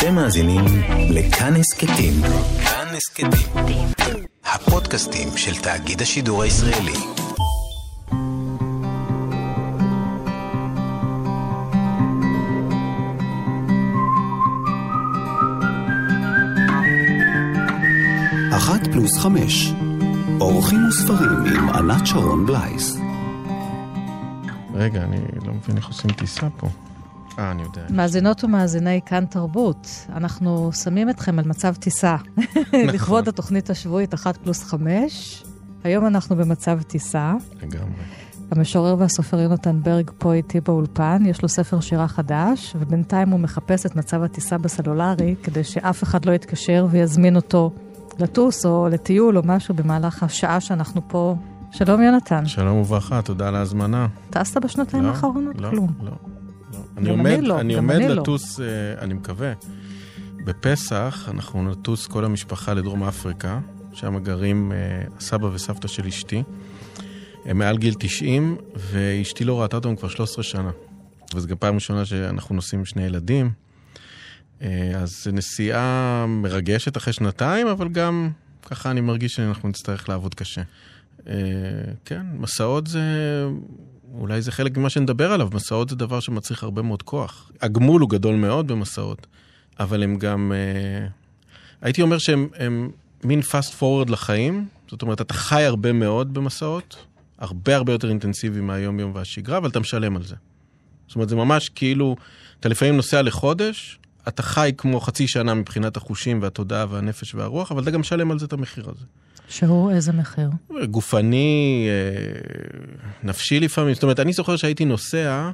אתם מאזינים לכאן הסכתים. כאן הסכתים. הפודקאסטים של תאגיד השידור הישראלי. אחת פלוס חמש. אורחים וספרים עם ענת שרון בלייס. רגע, אני לא מבין איך עושים טיסה פה. אה, אני יודע. מאזינות ומאזיני כאן תרבות, אנחנו שמים אתכם על מצב טיסה. לכבוד התוכנית השבועית 1 פלוס 5. היום אנחנו במצב טיסה. לגמרי. המשורר והסופר יונתן ברג פה איתי באולפן, יש לו ספר שירה חדש, ובינתיים הוא מחפש את מצב הטיסה בסלולרי, כדי שאף אחד לא יתקשר ויזמין אותו לטוס או לטיול או משהו במהלך השעה שאנחנו פה. שלום יונתן. שלום וברכה, תודה על ההזמנה. טסת בשנתיים לא, האחרונות? לא, כלום. לא, לא. גם אני עומד, לא, אני עומד אני לא. לטוס, אה, אני מקווה. בפסח אנחנו נטוס כל המשפחה לדרום אפריקה, שם גרים אה, הסבא וסבתא של אשתי. הם מעל גיל 90, ואשתי לא ראתה אותם כבר 13 שנה. וזו גם פעם ראשונה שאנחנו נוסעים עם שני ילדים. אה, אז נסיעה מרגשת אחרי שנתיים, אבל גם ככה אני מרגיש שאנחנו נצטרך לעבוד קשה. כן, מסעות זה, אולי זה חלק ממה שנדבר עליו, מסעות זה דבר שמצריך הרבה מאוד כוח. הגמול הוא גדול מאוד במסעות, אבל הם גם, אה, הייתי אומר שהם הם מין fast forward לחיים, זאת אומרת, אתה חי הרבה מאוד במסעות, הרבה הרבה יותר אינטנסיבי מהיום-יום והשגרה, אבל אתה משלם על זה. זאת אומרת, זה ממש כאילו, אתה לפעמים נוסע לחודש, אתה חי כמו חצי שנה מבחינת החושים והתודעה והנפש והרוח, אבל אתה גם משלם על זה את המחיר הזה. שהוא איזה מחיר? גופני, אה, נפשי לפעמים. זאת אומרת, אני זוכר שהייתי נוסע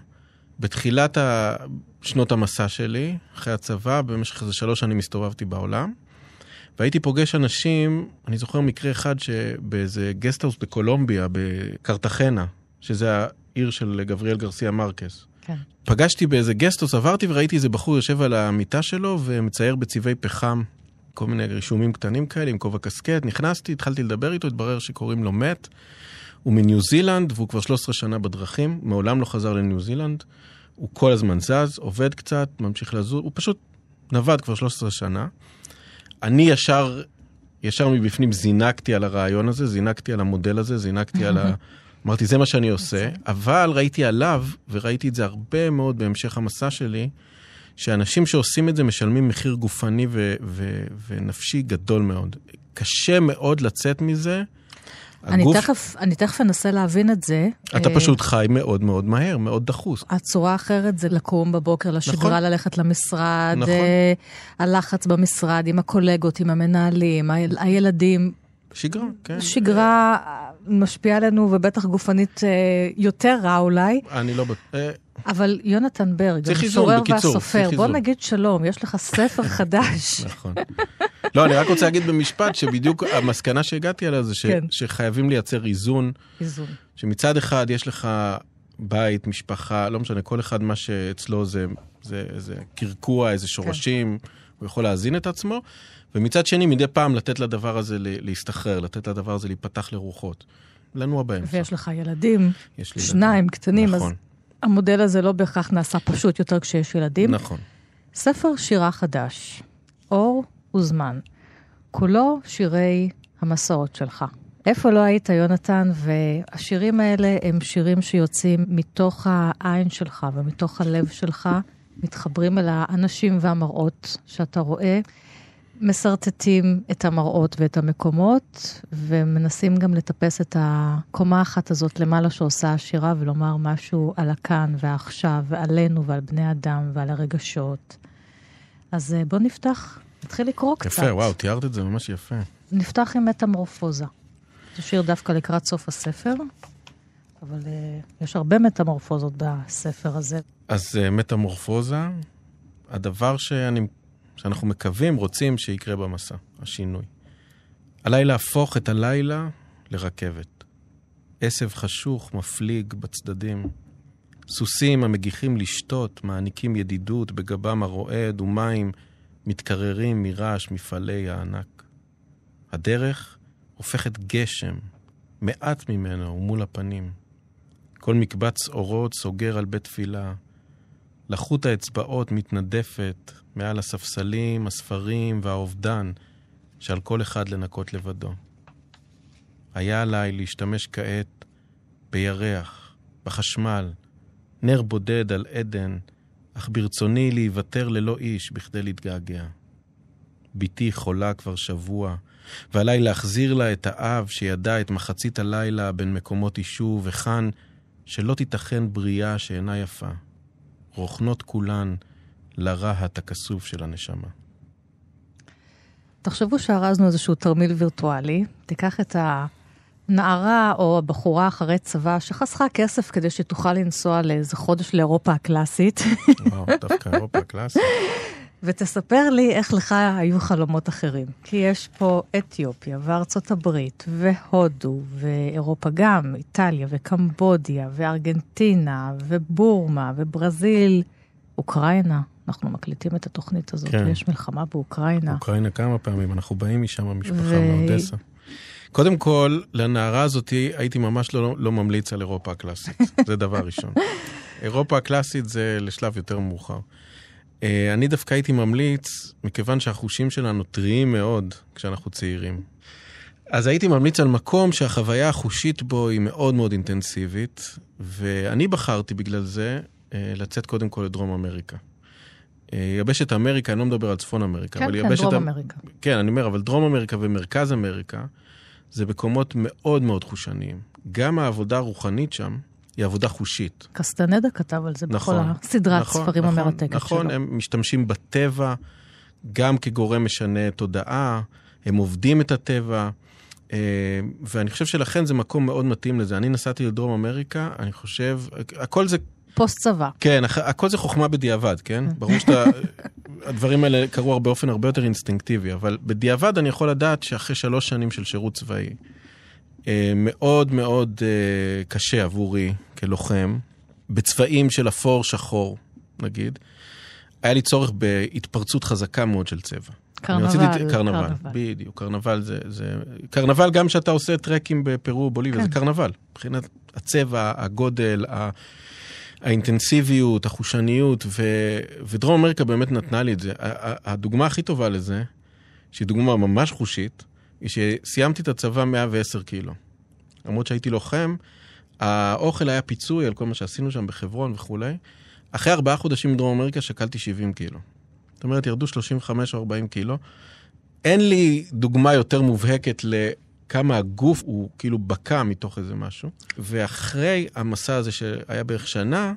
בתחילת שנות המסע שלי, אחרי הצבא, במשך איזה שלוש שנים הסתובבתי בעולם, והייתי פוגש אנשים, אני זוכר מקרה אחד שבאיזה גסטהאוס בקולומביה, בקרטחנה, שזה העיר של גבריאל גרסיה מרקס. כן. פגשתי באיזה גסטוס, עברתי וראיתי איזה בחור יושב על המיטה שלו ומצייר בצבעי פחם כל מיני רישומים קטנים כאלה עם כובע קסקט. נכנסתי, התחלתי לדבר איתו, התברר שקוראים לו מת. הוא מניו זילנד והוא כבר 13 שנה בדרכים, מעולם לא חזר לניו זילנד. הוא כל הזמן זז, עובד קצת, ממשיך לזוז, הוא פשוט נווד כבר 13 שנה. אני ישר, ישר מבפנים זינקתי על הרעיון הזה, זינקתי על המודל הזה, זינקתי על ה... אמרתי, זה מה שאני עושה, אבל ראיתי עליו, וראיתי את זה הרבה מאוד בהמשך המסע שלי, שאנשים שעושים את זה משלמים מחיר גופני ו- ו- ונפשי גדול מאוד. קשה מאוד לצאת מזה. אני הגוף- תכף, אני תכף אנסה להבין את זה. אתה אה, פשוט חי מאוד מאוד מהר, מאוד דחוס. הצורה האחרת זה לקום בבוקר לשגרה, נכון. ללכת למשרד, נכון. אה, הלחץ במשרד, עם הקולגות, עם המנהלים, היל- הילדים. שגרה, כן. שגרה משפיעה עלינו, ובטח גופנית אה, יותר רע אולי. אני לא. אה, אבל יונתן ברג, המשורר והסופר, בוא. נגיד שלום, יש לך ספר חדש. נכון. לא, אני רק רוצה להגיד במשפט שבדיוק המסקנה שהגעתי אליה זה ש- כן. שחייבים לייצר איזון, איזון. שמצד אחד יש לך בית, משפחה, לא משנה, כל אחד מה שאצלו זה, זה, זה קרקוע, איזה שורשים, הוא יכול להזין את עצמו, ומצד שני מדי פעם לתת לדבר הזה להסתחרר, לתת לדבר הזה להיפתח לרוחות. לנוע באמצע. ויש לך ילדים, יש לי שניים קטנים, אז נכון, המודל הזה לא בהכרח נעשה פשוט יותר כשיש ילדים. נכון. ספר שירה חדש, אור וזמן, כולו שירי המסעות שלך. איפה לא היית, יונתן? והשירים האלה הם שירים שיוצאים מתוך העין שלך ומתוך הלב שלך, מתחברים אל האנשים והמראות שאתה רואה, משרטטים את המראות ואת המקומות, ומנסים גם לטפס את הקומה האחת הזאת למעלה שעושה השירה ולומר משהו על הכאן והעכשיו ועלינו ועל בני אדם ועל הרגשות. אז אה, בוא נפתח, נתחיל לקרוא קצת. יפה, וואו, תיארת את זה ממש יפה. נפתח עם מטמורפוזה. זה שיר דווקא לקראת סוף הספר, אבל uh, יש הרבה מטמורפוזות בספר הזה. אז אה, מטמורפוזה, הדבר שאני, שאנחנו מקווים, רוצים שיקרה במסע, השינוי. עליי להפוך את הלילה לרכבת. עשב חשוך מפליג בצדדים. סוסים המגיחים לשתות, מעניקים ידידות בגבם הרועד, ומים מתקררים מרעש מפעלי הענק. הדרך הופכת גשם, מעט ממנו הוא מול הפנים. כל מקבץ אורות סוגר על בית תפילה. לחות האצבעות מתנדפת מעל הספסלים, הספרים והאובדן שעל כל אחד לנקות לבדו. היה עליי להשתמש כעת בירח, בחשמל, נר בודד על עדן, אך ברצוני להיוותר ללא איש בכדי להתגעגע. בתי חולה כבר שבוע, ועליי להחזיר לה את האב שידע את מחצית הלילה בין מקומות יישוב, וכאן שלא תיתכן בריאה שאינה יפה. רוכנות כולן לרהט הכסוף של הנשמה. תחשבו שארזנו איזשהו תרמיל וירטואלי, תיקח את הנערה או הבחורה אחרי צבא שחסכה כסף כדי שתוכל לנסוע לאיזה חודש לאירופה הקלאסית. וואו, דווקא אירופה הקלאסית. ותספר לי איך לך היו חלומות אחרים. כי יש פה אתיופיה וארצות הברית והודו ואירופה גם, איטליה וקמבודיה וארגנטינה ובורמה וברזיל, אוקראינה. אנחנו מקליטים את התוכנית הזאת, כן. ויש מלחמה באוקראינה. אוקראינה כמה פעמים, אנחנו באים משם, המשפחה ו- מאודסה. קודם כל, לנערה הזאת הייתי ממש לא, לא ממליץ על אירופה הקלאסית. זה דבר ראשון. אירופה הקלאסית זה לשלב יותר מאוחר. אה, אני דווקא הייתי ממליץ, מכיוון שהחושים שלנו טריים מאוד כשאנחנו צעירים. אז הייתי ממליץ על מקום שהחוויה החושית בו היא מאוד מאוד אינטנסיבית, ואני בחרתי בגלל זה אה, לצאת קודם כל לדרום אמריקה. אה, יבשת אמריקה, אני לא מדבר על צפון אמריקה, כן, אבל כן, יבשת... דרום אמ- אמריקה. כן, אני אומר, אבל דרום אמריקה ומרכז אמריקה זה מקומות מאוד מאוד חושניים. גם העבודה הרוחנית שם היא עבודה חושית. קסטנדה כתב על זה נכון. בכל הסדרת נכון, ספרים נכון, המרתקת נכון, שלו. הם משתמשים בטבע גם כגורם משנה תודעה, הם עובדים את הטבע, אה, ואני חושב שלכן זה מקום מאוד מתאים לזה. אני נסעתי לדרום אמריקה, אני חושב, הכל זה פוסט צבא. כן, הכל זה חוכמה בדיעבד, כן? ברור שאתה... הדברים האלה קרו באופן הרבה יותר אינסטינקטיבי, אבל בדיעבד אני יכול לדעת שאחרי שלוש שנים של שירות צבאי, מאוד מאוד אה, קשה עבורי כלוחם, בצבעים של אפור שחור, נגיד, היה לי צורך בהתפרצות חזקה מאוד של צבע. אני רציתי קרנבל. קרנבל, בדיוק, קרנבל זה, זה... קרנבל גם כשאתה עושה טרקים בפרו, בוליביה, כן. זה קרנבל. מבחינת הצבע, הגודל, ה... האינטנסיביות, החושניות, ו... ודרום אמריקה באמת נתנה לי את זה. הדוגמה הכי טובה לזה, שהיא דוגמה ממש חושית, היא שסיימתי את הצבא 110 קילו. למרות שהייתי לוחם, האוכל היה פיצוי על כל מה שעשינו שם בחברון וכולי. אחרי ארבעה חודשים בדרום אמריקה שקלתי 70 קילו. זאת אומרת, ירדו 35 או 40 קילו. אין לי דוגמה יותר מובהקת לכמה הגוף הוא כאילו בקע מתוך איזה משהו. ואחרי המסע הזה שהיה בערך שנה,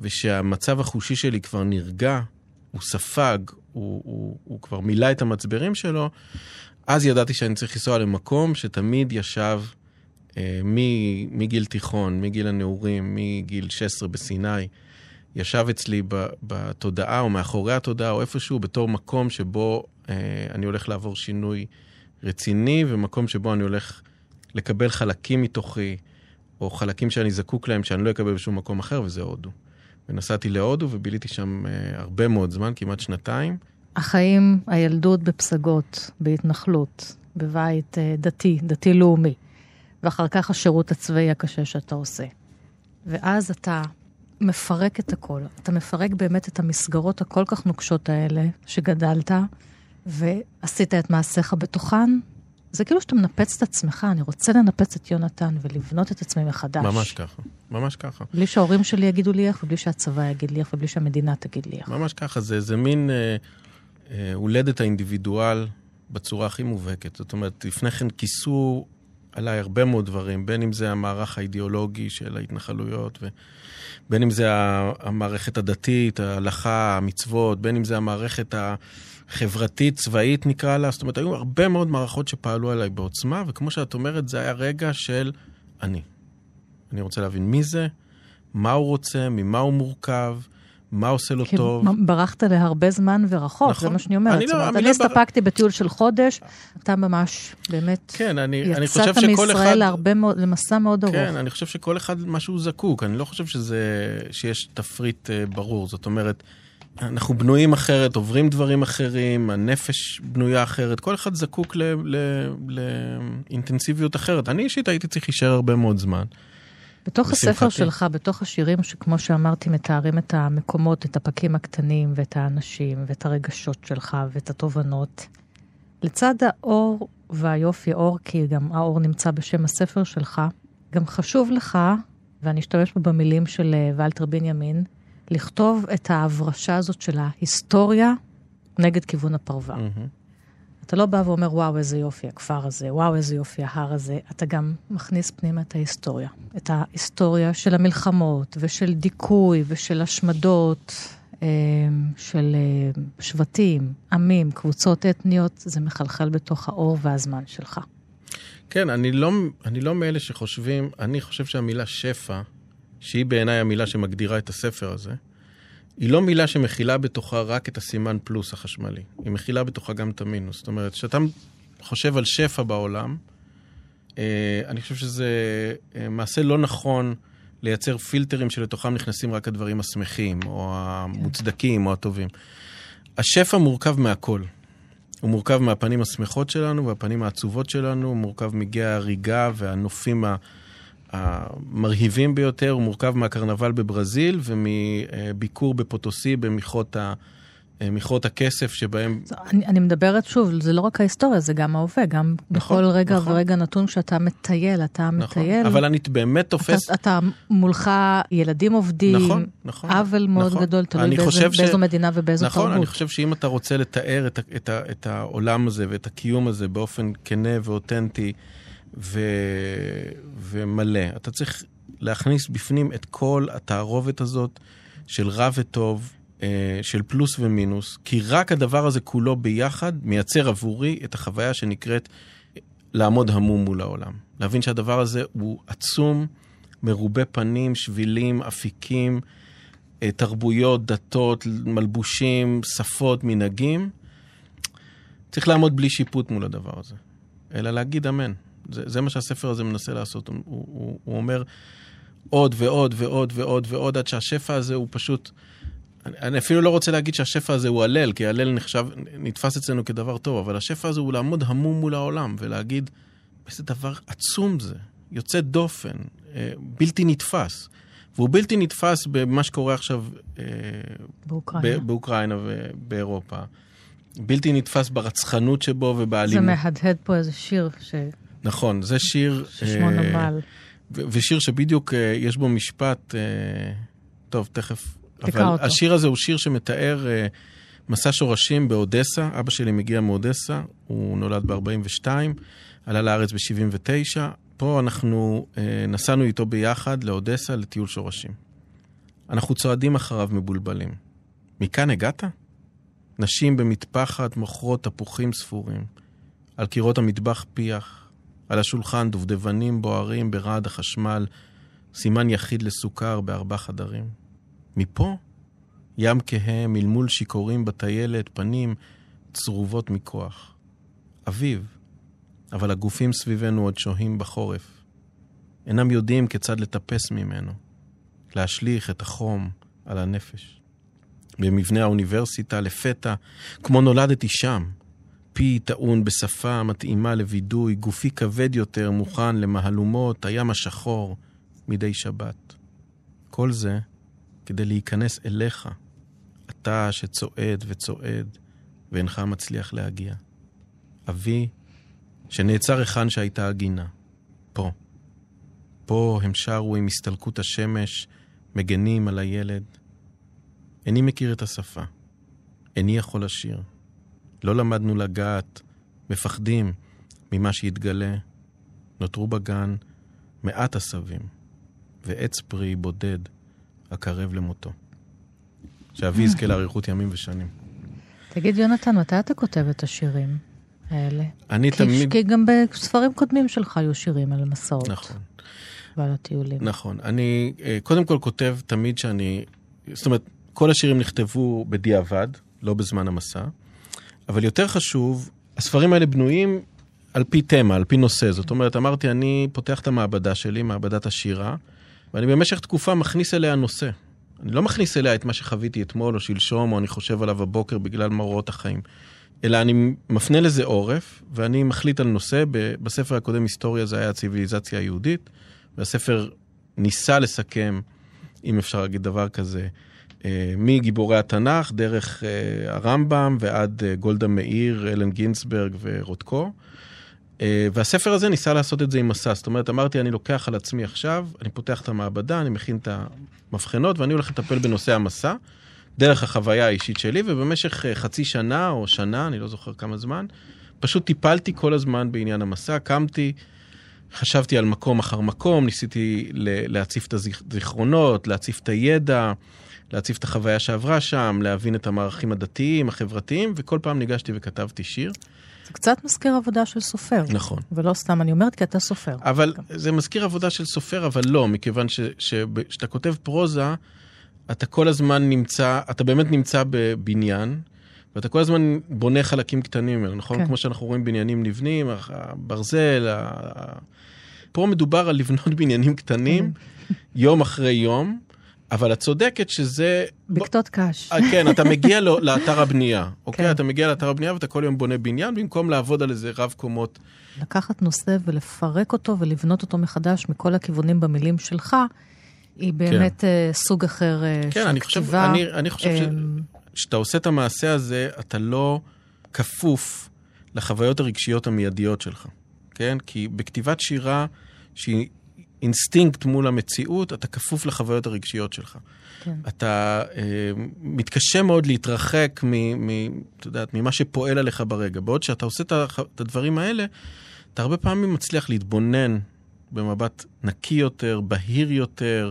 ושהמצב החושי שלי כבר נרגע, הוא ספג, הוא, הוא, הוא כבר מילא את המצברים שלו, אז ידעתי שאני צריך לנסוע למקום שתמיד ישב אה, מגיל תיכון, מגיל הנעורים, מגיל 16 בסיני, ישב אצלי ב- בתודעה או מאחורי התודעה או איפשהו בתור מקום שבו אה, אני הולך לעבור שינוי רציני ומקום שבו אני הולך לקבל חלקים מתוכי או חלקים שאני זקוק להם שאני לא אקבל בשום מקום אחר וזה הודו. ונסעתי להודו וביליתי שם אה, הרבה מאוד זמן, כמעט שנתיים. החיים, הילדות בפסגות, בהתנחלות, בבית אה, דתי, דתי-לאומי, ואחר כך השירות הצבאי הקשה שאתה עושה. ואז אתה מפרק את הכל. אתה מפרק באמת את המסגרות הכל כך נוקשות האלה שגדלת, ועשית את מעשיך בתוכן. זה כאילו שאתה מנפץ את עצמך, אני רוצה לנפץ את יונתן ולבנות את עצמי מחדש. ממש ככה, ממש ככה. בלי שההורים שלי יגידו לי איך, ובלי שהצבא יגיד לי איך, ובלי שהמדינה תגיד לי איך. ממש ככה, זה, זה מין אה, אה, הולדת האינדיבידואל בצורה הכי מובהקת. זאת אומרת, לפני כן כיסו עליי הרבה מאוד דברים, בין אם זה המערך האידיאולוגי של ההתנחלויות, ובין אם זה המערכת הדתית, ההלכה, המצוות, בין אם זה המערכת החברתית, צבאית נקרא לה. זאת אומרת, היו הרבה מאוד מערכות שפעלו עליי בעוצמה, וכמו שאת אומרת, זה היה רגע של אני. אני רוצה להבין מי זה, מה הוא רוצה, ממה הוא מורכב, מה עושה לו טוב. ברחת להרבה זמן ורחוק, נכון. זה מה שאני אומרת. אני לא- אומרת, אני בר- הסתפקתי בטיול של חודש, אתה ממש, באמת, כן, אני, אני חושב שכל מישראל אחד... להרבה מאוד, למסע מאוד ארוך. כן, אני חושב שכל אחד מה שהוא זקוק. אני לא חושב שזה, שיש תפריט uh, ברור. זאת אומרת, אנחנו בנויים אחרת, עוברים דברים אחרים, הנפש בנויה אחרת, כל אחד זקוק לאינטנסיביות אחרת. אני אישית הייתי צריך להישאר הרבה מאוד זמן. בתוך. הספר שלך, בתוך השירים שכמו שאמרתי, מתארים את המקומות, את הפקים הקטנים, ואת האנשים, ואת הרגשות שלך, ואת התובנות. לצד האור והיופי, אור, כי גם האור נמצא בשם הספר שלך, גם חשוב לך, ואני אשתמש פה במילים של אה, ולטר בנימין, לכתוב את ההברשה הזאת של ההיסטוריה נגד כיוון הפרבר. מהמם. אתה לא בא ואומר, וואו, איזה יופי הכפר הזה, וואו, איזה יופי ההר הזה. אתה גם מכניס פנימה את ההיסטוריה. את ההיסטוריה של המלחמות, ושל דיכוי, ושל השמדות, אה, של אה, שבטים, עמים, קבוצות אתניות, זה מחלחל בתוך האור והזמן שלך. כן, אני לא, אני לא מאלה שחושבים, אני חושב שהמילה שפע, שהיא בעיניי המילה שמגדירה את הספר הזה, היא לא מילה שמכילה בתוכה רק את הסימן פלוס החשמלי, היא מכילה בתוכה גם את המינוס. זאת אומרת, כשאתה חושב על שפע בעולם, אה, אני חושב שזה אה, מעשה לא נכון לייצר פילטרים שלתוכם נכנסים רק הדברים השמחים, או המוצדקים, או הטובים. השפע מורכב מהכל. הוא מורכב מהפנים השמחות שלנו והפנים העצובות שלנו, הוא מורכב מגיא ההריגה והנופים ה- המרהיבים ביותר, הוא מורכב מהקרנבל בברזיל ומביקור בפוטוסי במכרות ה... מכרות הכסף שבהם... אני, אני מדברת שוב, זה לא רק ההיסטוריה, זה גם ההווה, גם נכון, בכל רגע נכון. ורגע נתון שאתה מטייל, אתה נכון, מטייל. אבל אני באמת תופס... אתה, אתה מולך ילדים עובדים, נכון, נכון. עוול מאוד נכון. גדול, תלוי באיזה, ש- באיזו מדינה ובאיזו נכון, תרבות. אני חושב שאם אתה רוצה לתאר את, את, את העולם הזה ואת הקיום הזה באופן כנה ואותנטי ו, ומלא, אתה צריך להכניס בפנים את כל התערובת הזאת של רע וטוב, אה, של פלוס ומינוס, כי רק הדבר הזה כולו ביחד מייצר עבורי את החוויה שנקראת לעמוד המום מול העולם. להבין שהדבר הזה הוא עצום, מרובה פנים, שבילים, אפיקים, אה, תרבויות, דתות, מלבושים, שפות, מנהגים. צריך לעמוד בלי שיפוט מול הדבר הזה, אלא להגיד אמן. זה, זה מה שהספר הזה מנסה לעשות. הוא, הוא, הוא אומר עוד ועוד ועוד ועוד ועוד, עד שהשפע הזה הוא פשוט... אני, אני אפילו לא רוצה להגיד שהשפע הזה הוא הלל, כי הלל נחשב, נתפס אצלנו כדבר טוב, אבל השפע הזה הוא לעמוד המום מול העולם ולהגיד, איזה דבר עצום זה, יוצא דופן, אה, בלתי נתפס. והוא בלתי נתפס במה שקורה עכשיו אה, באוקראינה. באוקראינה ובאירופה. בלתי נתפס ברצחנות שבו זה ובאלימות. מהדהד פה איזה שיר ש... נכון, זה שיר... ששמו אה, נבל. ושיר שבדיוק אה, יש בו משפט, אה, טוב, תכף. אבל אותו. השיר הזה הוא שיר שמתאר אה, מסע שורשים באודסה. אבא שלי מגיע מאודסה, הוא נולד ב-42, עלה לארץ ב-79. פה אנחנו אה, נסענו איתו ביחד לאודסה לטיול שורשים. אנחנו צועדים אחריו מבולבלים. מכאן הגעת? נשים במטפחת מוכרות תפוחים ספורים. על קירות המטבח פיח. על השולחן דובדבנים בוערים ברעד החשמל. סימן יחיד לסוכר בארבע חדרים. מפה, ים כהה, מלמול שיכורים בטיילת, פנים צרובות מכוח. אביב, אבל הגופים סביבנו עוד שוהים בחורף. אינם יודעים כיצד לטפס ממנו, להשליך את החום על הנפש. במבנה האוניברסיטה, לפתע, כמו נולדתי שם, פי טעון בשפה מתאימה לווידוי, גופי כבד יותר, מוכן למהלומות הים השחור מדי שבת. כל זה כדי להיכנס אליך, אתה שצועד וצועד ואינך מצליח להגיע. אבי, שנעצר היכן שהייתה הגינה, פה. פה הם שרו עם הסתלקות השמש, מגנים על הילד. איני מכיר את השפה, איני יכול לשיר. לא למדנו לגעת, מפחדים ממה שיתגלה. נותרו בגן מעט עשבים, ועץ פרי בודד הקרב למותו. שאבי יזכה לאריכות ימים ושנים. תגיד, יונתן, מתי אתה כותב את השירים האלה? אני כי, תמיד... כי גם בספרים קודמים שלך היו שירים על מסעות נכון, ועל הטיולים. נכון. אני אה, קודם כל כותב תמיד שאני... זאת אומרת, כל השירים נכתבו בדיעבד, לא בזמן המסע, אבל יותר חשוב, הספרים האלה בנויים על פי תמה, על פי נושא. זאת אומרת, אמרתי, אני פותח את המעבדה שלי, מעבדת השירה, ואני במשך תקופה מכניס אליה נושא. אני לא מכניס אליה את מה שחוויתי אתמול או שלשום, או אני חושב עליו הבוקר בגלל מראות החיים. אלא אני מפנה לזה עורף, ואני מחליט על נושא. בספר הקודם, היסטוריה, זה היה הציוויליזציה היהודית, והספר ניסה לסכם, אם אפשר להגיד דבר כזה, מגיבורי התנ"ך, דרך אה, הרמב"ם ועד אה, גולדה מאיר, אלן גינסברג ורודקו. והספר הזה ניסה לעשות את זה עם מסע. זאת אומרת, אמרתי, אני לוקח על עצמי עכשיו, אני פותח את המעבדה, אני מכין את המבחנות, ואני הולך לטפל בנושא המסע, דרך החוויה האישית שלי, ובמשך חצי שנה או שנה, אני לא זוכר כמה זמן, פשוט טיפלתי כל הזמן בעניין המסע, קמתי, חשבתי על מקום אחר מקום, ניסיתי להציף את הזיכרונות, להציף את הידע. להציף את החוויה שעברה שם, להבין את המערכים הדתיים, החברתיים, וכל פעם ניגשתי וכתבתי שיר. זה קצת מזכיר עבודה של סופר. נכון. ולא סתם אני אומרת, כי אתה סופר. אבל זה מזכיר עבודה של סופר, אבל לא, מכיוון שכשאתה כותב פרוזה, אתה כל הזמן נמצא, אתה באמת נמצא בבניין, ואתה כל הזמן בונה חלקים קטנים ממנו, נכון? כן. כמו שאנחנו רואים בניינים נבנים, הברזל, ה... פה מדובר על לבנות בניינים קטנים, יום אחרי יום. אבל את צודקת שזה... בקתות קש. אה, כן, אתה מגיע לאתר הבנייה, אוקיי? כן. אתה מגיע לאתר הבנייה ואתה כל יום בונה בניין במקום לעבוד על איזה רב קומות. לקחת נושא ולפרק אותו ולבנות אותו מחדש מכל הכיוונים במילים שלך, היא באמת כן. סוג אחר כן, של אני כתיבה. חושב, אני, אני חושב שכשאתה עושה את המעשה הזה, אתה לא כפוף לחוויות הרגשיות המיידיות שלך, כן? כי בכתיבת שירה, שהיא אינסטינקט מול המציאות, אתה כפוף לחוויות הרגשיות שלך. כן. אתה אה, מתקשה מאוד להתרחק מ, מ, יודעת, ממה שפועל עליך ברגע. בעוד שאתה עושה את, את הדברים האלה, אתה הרבה פעמים מצליח להתבונן במבט נקי יותר, בהיר יותר,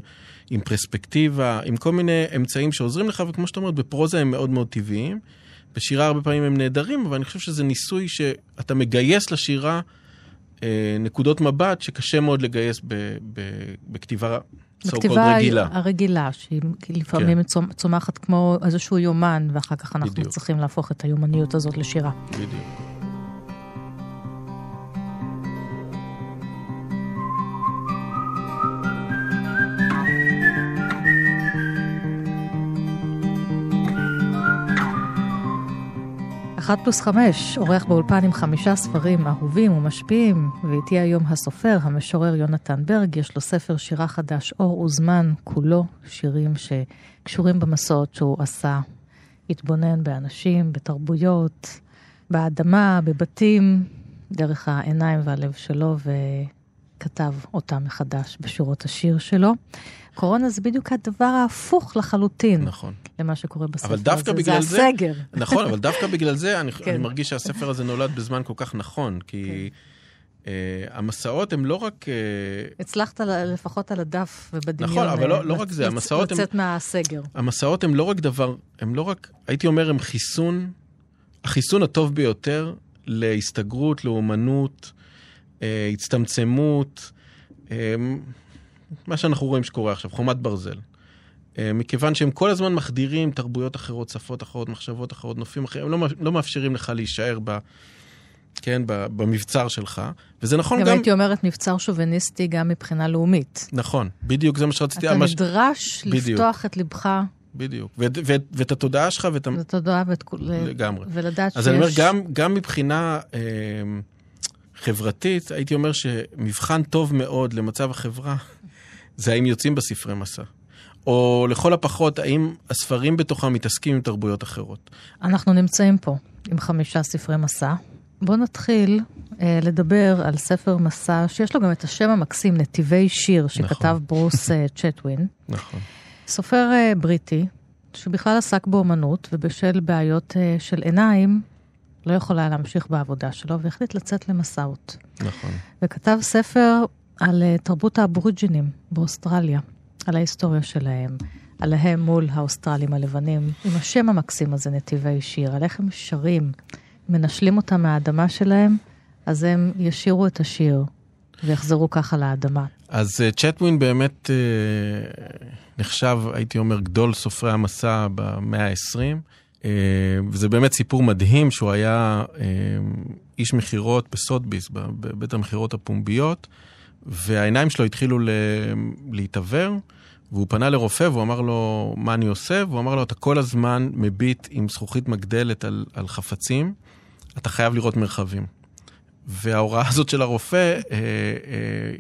עם פרספקטיבה, עם כל מיני אמצעים שעוזרים לך, וכמו שאתה אומר, בפרוזה הם מאוד מאוד טבעיים. בשירה הרבה פעמים הם נהדרים, אבל אני חושב שזה ניסוי שאתה מגייס לשירה נקודות מבט שקשה מאוד לגייס ב, ב, בכתיבה בכתיבה רגילה. הרגילה, שהיא לפעמים כן. צומחת כמו איזשהו יומן, ואחר כך אנחנו בדיוק. צריכים להפוך את היומניות הזאת לשירה. בדיוק. אחת פלוס חמש, עורך באולפן עם חמישה ספרים אהובים ומשפיעים, ואיתי היום הסופר, המשורר יונתן ברג, יש לו ספר שירה חדש, אור וזמן, כולו שירים שקשורים במסעות שהוא עשה. התבונן באנשים, בתרבויות, באדמה, בבתים, דרך העיניים והלב שלו, וכתב אותם מחדש בשורות השיר שלו. קורונה זה בדיוק הדבר ההפוך לחלוטין. נכון. למה שקורה בספר אבל דווקא הזה, בגלל זה... זה הסגר. נכון, אבל דווקא בגלל זה אני, כן. אני מרגיש שהספר הזה נולד בזמן כל כך נכון, כי... כן. Uh, המסעות הם לא רק... Uh... הצלחת לפחות על הדף ובדמיון. נכון, אבל לא, לא רק זה, המסעות הם... לצאת מהסגר. המסעות הם לא רק דבר, הם לא רק, הייתי אומר, הם חיסון, החיסון הטוב ביותר להסתגרות, לאומנות, uh, הצטמצמות, uh, מה שאנחנו רואים שקורה עכשיו, חומת ברזל. אה, מכיוון שהם כל הזמן מחדירים תרבויות אחרות, שפות אחרות, מחשבות אחרות, נופים אחרים, הם לא, לא מאפשרים לך להישאר ב... כן, במבצר שלך, וזה נכון גם... גם הייתי אומרת מבצר שוביניסטי גם מבחינה לאומית. נכון, בדיוק, זה מה שרציתי... אתה המש... נדרש בדיוק. לפתוח את לבך. בדיוק, ו- ו- ואת התודעה שלך ואת... את התודעה ואת... לגמרי. ולדעת אז שיש... אז אני אומר, גם, גם מבחינה אה, חברתית, הייתי אומר שמבחן טוב מאוד למצב החברה, זה האם יוצאים בספרי מסע. או לכל הפחות, האם הספרים בתוכם מתעסקים עם תרבויות אחרות? אנחנו נמצאים פה עם חמישה ספרי מסע. בואו נתחיל אה, לדבר על ספר מסע שיש לו גם את השם המקסים, נתיבי שיר, שכתב נכון. ברוס אה, צ'טווין. נכון. סופר אה, בריטי, שבכלל עסק באומנות, ובשל בעיות אה, של עיניים, לא יכול היה להמשיך בעבודה שלו, והחליט לצאת למסעות. נכון. וכתב ספר על אה, תרבות האבוריג'ינים באוסטרליה. על ההיסטוריה שלהם, עליהם מול האוסטרלים הלבנים, עם השם המקסים הזה, נתיבי שיר, על איך הם שרים, מנשלים אותם מהאדמה שלהם, אז הם ישירו את השיר ויחזרו ככה לאדמה. אז uh, צ'טווין באמת uh, נחשב, הייתי אומר, גדול סופרי המסע במאה ה-20. Uh, וזה באמת סיפור מדהים שהוא היה איש מכירות בסודביס, בבית המכירות הפומביות, והעיניים שלו התחילו להתעוור, והוא פנה לרופא והוא אמר לו, מה אני עושה? והוא אמר לו, אתה כל הזמן מביט עם זכוכית מגדלת על, על חפצים, אתה חייב לראות מרחבים. וההוראה הזאת של הרופא אה, אה,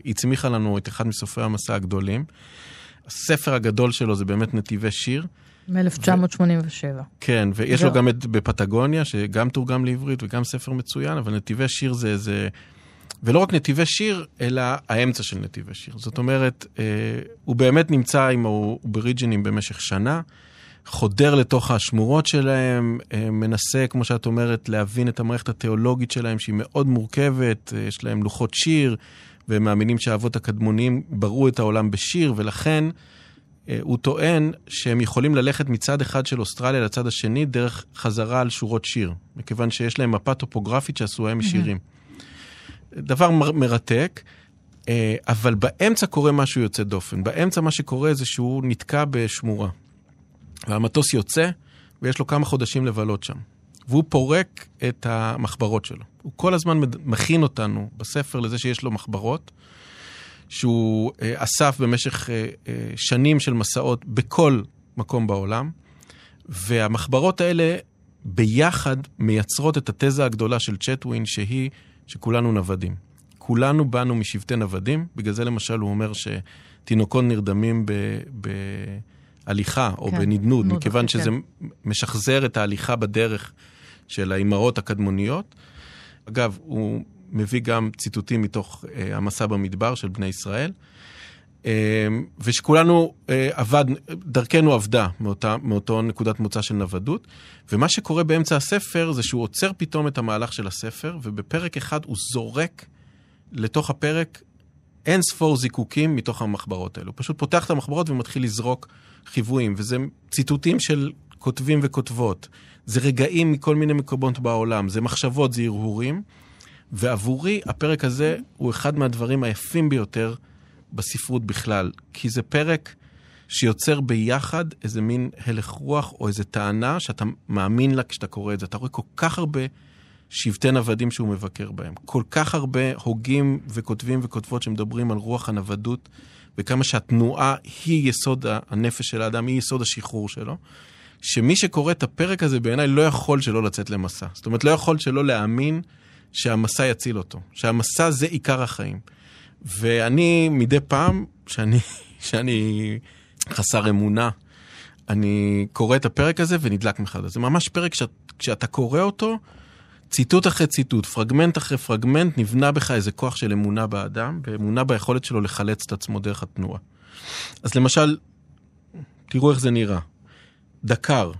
הצמיחה לנו את אחד מסופרי המסע הגדולים. הספר הגדול שלו זה באמת נתיבי שיר. מ-1987. ו... כן, ויש לו גם את בפטגוניה, שגם תורגם לעברית וגם ספר מצוין, אבל נתיבי שיר זה, זה ולא רק נתיבי שיר, אלא האמצע של נתיבי שיר. זאת אומרת, אה, הוא באמת נמצא עם האובריג'ינים במשך שנה, חודר לתוך השמורות שלהם, אה, מנסה, כמו שאת אומרת, להבין את המערכת התיאולוגית שלהם, שהיא מאוד מורכבת, אה, יש להם לוחות שיר, והם מאמינים שהאבות הקדמוניים בראו את העולם בשיר, ולכן אה, הוא טוען שהם יכולים ללכת מצד אחד של אוסטרליה לצד השני דרך חזרה על שורות שיר, מכיוון שיש להם מפה טופוגרפית שעשויה משירים. Mm-hmm. דבר מרתק, אה, אבל באמצע קורה משהו יוצא דופן. באמצע מה שקורה זה שהוא נתקע בשמורה. והמטוס יוצא, ויש לו כמה חודשים לבלות שם. והוא פורק את המחברות שלו. הוא כל הזמן מכין אותנו בספר לזה שיש לו מחברות, שהוא אה, אסף במשך אה, שנים של מסעות בכל מקום בעולם, והמחברות האלה ביחד מייצרות את התזה הגדולה של צ'טווין, שהיא שכולנו נוודים. כולנו באנו משבטי נוודים, בגלל זה למשל הוא אומר שתינוקות נרדמים ב... בהליכה או כן, בנדנוד, מכיוון כן. שזה משחזר את ההליכה בדרך של האימהות הקדמוניות. אגב, הוא מביא גם ציטוטים מתוך אה, המסע במדבר של בני ישראל. אה, ושכולנו אה, עבד, דרכנו עבדה מאותה, מאותו נקודת מוצא של נוודות. ומה שקורה באמצע הספר זה שהוא עוצר פתאום את המהלך של הספר, ובפרק אחד הוא זורק לתוך הפרק אין ספור זיקוקים מתוך המחברות האלו. הוא פשוט פותח את המחברות ומתחיל לזרוק חיוויים, וזה ציטוטים של כותבים וכותבות. זה רגעים מכל מיני מקומות בעולם, זה מחשבות, זה הרהורים. ועבורי הפרק הזה הוא אחד מהדברים היפים ביותר בספרות בכלל, כי זה פרק שיוצר ביחד איזה מין הלך רוח או איזה טענה שאתה מאמין לה כשאתה קורא את זה. אתה רואה כל כך הרבה שבטי נוודים שהוא מבקר בהם. כל כך הרבה הוגים וכותבים וכותבות שמדברים על רוח הנוודות, וכמה שהתנועה היא יסוד הנפש של האדם, היא יסוד השחרור שלו. שמי שקורא את הפרק הזה בעיניי לא יכול שלא לצאת למסע. זאת אומרת, לא יכול שלא להאמין שהמסע יציל אותו, שהמסע זה עיקר החיים. ואני מדי פעם, שאני, שאני חסר אמונה, אני קורא את הפרק הזה ונדלק מחדש. זה ממש פרק שכשאתה קורא אותו, ציטוט אחרי ציטוט, פרגמנט אחרי פרגמנט, נבנה בך איזה כוח של אמונה באדם, ואמונה ביכולת שלו לחלץ את עצמו דרך התנועה. אז למשל, תראו איך זה נראה. דקר,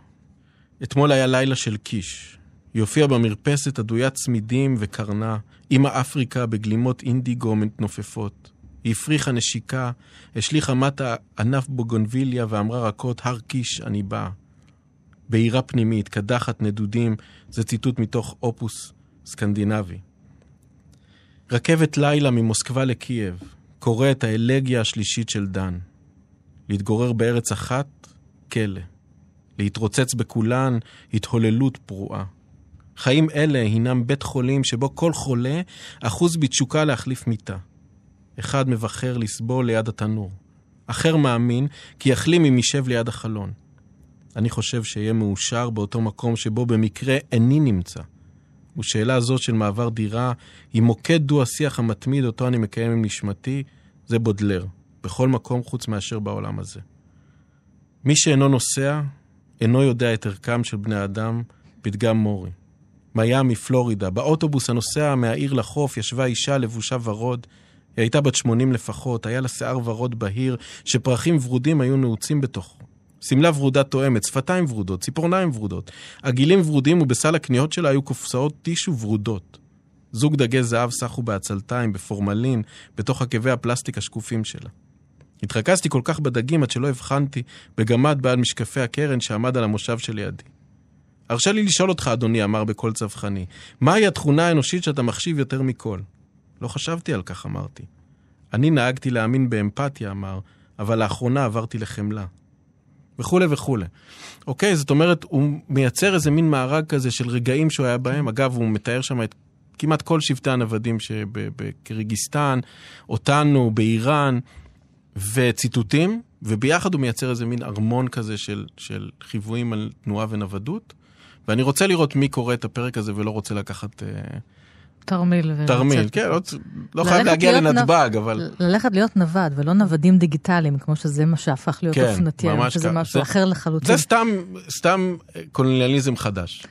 אתמול היה לילה של קיש. היא הופיעה במרפסת עדוית צמידים וקרנה, אמא אפריקה בגלימות אינדיגו מתנופפות. היא הפריחה נשיקה, השליכה מטה ענף בוגונביליה ואמרה רכות, הר קיש, אני באה. בעירה פנימית, קדחת נדודים, זה ציטוט מתוך אופוס סקנדינבי. רכבת לילה ממוסקבה לקייב, קורא את האלגיה השלישית של דן. להתגורר בארץ אחת, כלא. להתרוצץ בכולן, התהוללות פרועה. חיים אלה הינם בית חולים שבו כל חולה אחוז בתשוקה להחליף מיטה. אחד מבחר לסבול ליד התנור. אחר מאמין כי יחלים אם יישב ליד החלון. אני חושב שאהיה מאושר באותו מקום שבו במקרה איני נמצא. ושאלה זאת של מעבר דירה היא מוקד דו-השיח המתמיד אותו אני מקיים עם נשמתי, זה בודלר, בכל מקום חוץ מאשר בעולם הזה. מי שאינו נוסע, אינו יודע את ערכם של בני אדם, פתגם מורי. מיאמי, פלורידה, באוטובוס הנוסע מהעיר לחוף ישבה אישה לבושה ורוד. היא הייתה בת 80 לפחות, היה לה שיער ורוד בהיר, שפרחים ורודים היו נעוצים בתוכו. שמלה ורודה תואמת, שפתיים ורודות, ציפורניים ורודות. עגילים ורודים ובסל הקניות שלה היו קופסאות טישו ורודות. זוג דגי זהב סחו בעצלתיים, בפורמלין, בתוך עקבי הפלסטיק השקופים שלה. התרכזתי כל כך בדגים עד שלא הבחנתי בגמד בעל משקפי הקרן שעמד על המושב שלידי. הרשה לי לשאול אותך, אדוני, אמר בקול צווחני, מהי התכונה האנושית שאתה מחשיב יותר מכל? לא חשבתי על כך, אמרתי. אני נהגתי להאמין באמפתיה, אמר, אבל לאחרונה עברתי לחמלה. וכולי וכולי. אוקיי, זאת אומרת, הוא מייצר איזה מין מארג כזה של רגעים שהוא היה בהם. אגב, הוא מתאר שם את כמעט כל שבטי הנוודים שבקירגיסטן, אותנו, באיראן, וציטוטים, וביחד הוא מייצר איזה מין ארמון כזה של, של חיוויים על תנועה ונוודות. ואני רוצה לראות מי קורא את הפרק הזה ולא רוצה לקחת... אה, תרמיל. ולצאת. תרמיל, כן, עוד- לא חייב להגיע לנתב"ג, נב- אבל... ללכת להיות נווד ולא נוודים דיגיטליים, כמו שזה מה שהפך להיות כן, אופנתי היום, שזה ככה. משהו זה- אחר לחלוטין. זה סתם, סתם קולוניאליזם חדש.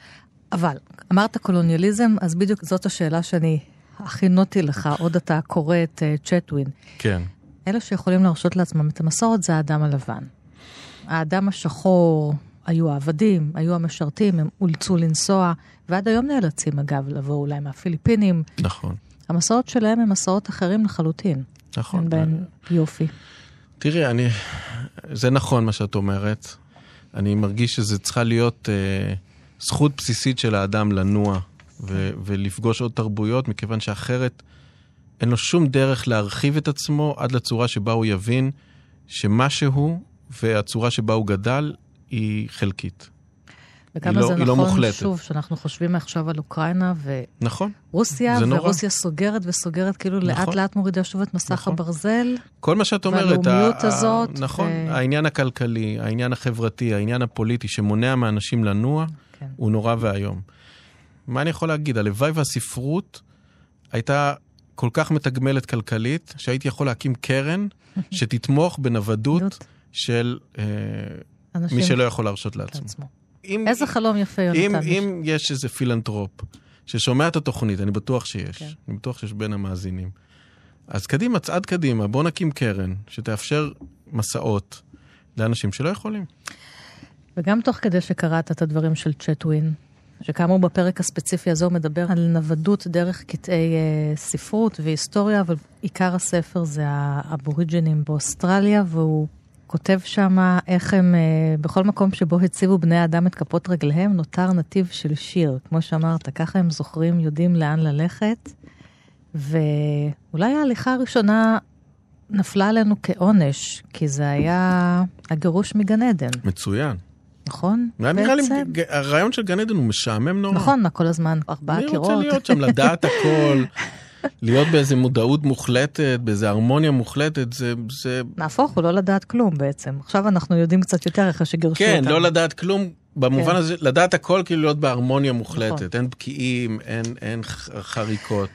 אבל, אמרת קולוניאליזם, אז בדיוק זאת השאלה שאני הכינותי לך, עוד אתה קורא את אה, צ'טווין. כן. אלה שיכולים להרשות לעצמם את המסורת זה האדם הלבן. האדם השחור היו העבדים, היו המשרתים, הם אולצו לנסוע, ועד היום נאלצים אגב לבוא אולי מהפיליפינים. נכון, המסורת שלהם הם מסורות אחרים לחלוטין. נכון. אין בהן יופי. תראי, אני... זה נכון מה שאת אומרת. אני מרגיש שזה צריכה להיות אה, זכות בסיסית של האדם לנוע ו- ולפגוש עוד תרבויות, מכיוון שאחרת אין לו שום דרך להרחיב את עצמו עד לצורה שבה הוא יבין שמה שהוא והצורה שבה הוא גדל היא חלקית. וכמה לא- זה היא לא נכון, מוחלטת. שוב, שאנחנו חושבים עכשיו על אוקראינה נכון? ורוסיה. ורוסיה סוגרת וסוגרת, כאילו לאט נכון. לאט מורידה שוב את מסך נכון. הברזל. כל מה שאת אומרת, והלאומיות ה- הזאת, נכון, ו- העניין הכלכלי, העניין החברתי, העניין הפוליטי שמונע מאנשים לנוע, כן. הוא נורא ואיום. מה אני יכול להגיד? הלוואי והספרות הייתה כל כך מתגמלת כלכלית, שהייתי יכול להקים קרן שתתמוך בנוודות. של אה, אנשים מי שלא יכול להרשות לעצמו. לעצמו. אם, איזה חלום יפה, אם, יונתן. אם יש איזה פילנטרופ ששומע את התוכנית, אני בטוח שיש, כן. אני בטוח שיש בין המאזינים. אז קדימה, צעד קדימה, בוא נקים קרן שתאפשר מסעות לאנשים שלא יכולים. וגם תוך כדי שקראת את הדברים של צ'טווין, שכאמור בפרק הספציפי הזה הוא מדבר על נוודות דרך קטעי אה, ספרות והיסטוריה, אבל עיקר הספר זה האבוריג'ינים באוסטרליה, והוא כותב שם איך הם, אה, בכל מקום שבו הציבו בני האדם את כפות רגליהם, נותר נתיב של שיר. כמו שאמרת, ככה הם זוכרים, יודעים לאן ללכת, ואולי ההליכה הראשונה נפלה עלינו כעונש, כי זה היה הגירוש מגן עדן. מצוין. נכון? נראה לי, הרעיון של גן עדן הוא משעמם נורא. נכון, מה כל הזמן, ארבעה אני קירות. רוצה להיות שם, לדעת הכל, להיות באיזה מודעות מוחלטת, באיזה הרמוניה מוחלטת, זה... זה... נהפוך הוא לא לדעת כלום בעצם. עכשיו אנחנו יודעים קצת יותר אחרי שגירשו כן, אותנו. לא לדעת כלום, במובן כן. הזה, לדעת הכל כאילו להיות בהרמוניה מוחלטת. נכון. אין בקיעים, אין, אין חריקות.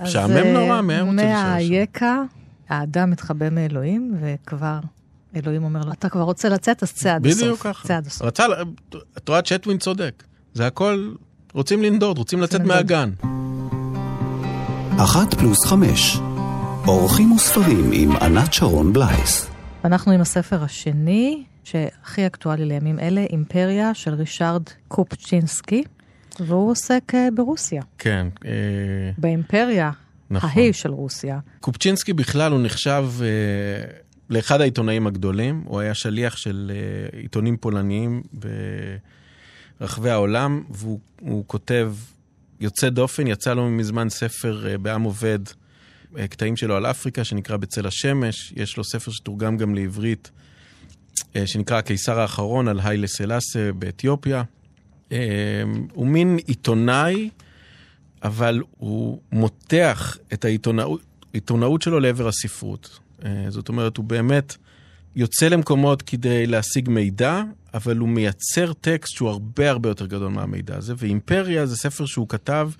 משעמם אה, נורא, רוצה להישאר שם? מהיקע, האדם מתחבא מאלוהים, וכבר אלוהים אומר לו, אתה כבר רוצה לצאת, אז צא עד הסוף. בדיוק ככה. צא עד הסוף. רצה, את רואה, צ'טווין צודק. זה הכל, רוצים לנדוד, רוצים לצאת לנדוד. אחת פלוס חמש. אורחים וספרים עם ענת שרון בלייס. אנחנו עם הספר השני, שהכי אקטואלי לימים אלה, אימפריה של רישארד קופצ'ינסקי, והוא עוסק אה, ברוסיה. כן. אה, באימפריה נכון. ההיא של רוסיה. קופצ'ינסקי בכלל הוא נחשב אה, לאחד העיתונאים הגדולים, הוא היה שליח של אה, עיתונים פולניים ברחבי העולם, והוא הוא כותב יוצא דופן, יצא לו מזמן ספר אה, בעם עובד, אה, קטעים שלו על אפריקה, שנקרא בצל השמש, יש לו ספר שתורגם גם לעברית, אה, שנקרא הקיסר האחרון על היילה סלאסה באתיופיה. הוא מין עיתונאי, אבל הוא מותח את העיתונאות, שלו לעבר הספרות. זאת אומרת, הוא באמת יוצא למקומות כדי להשיג מידע, אבל הוא מייצר טקסט שהוא הרבה הרבה יותר גדול מהמידע הזה, ואימפריה זה ספר שהוא כתב,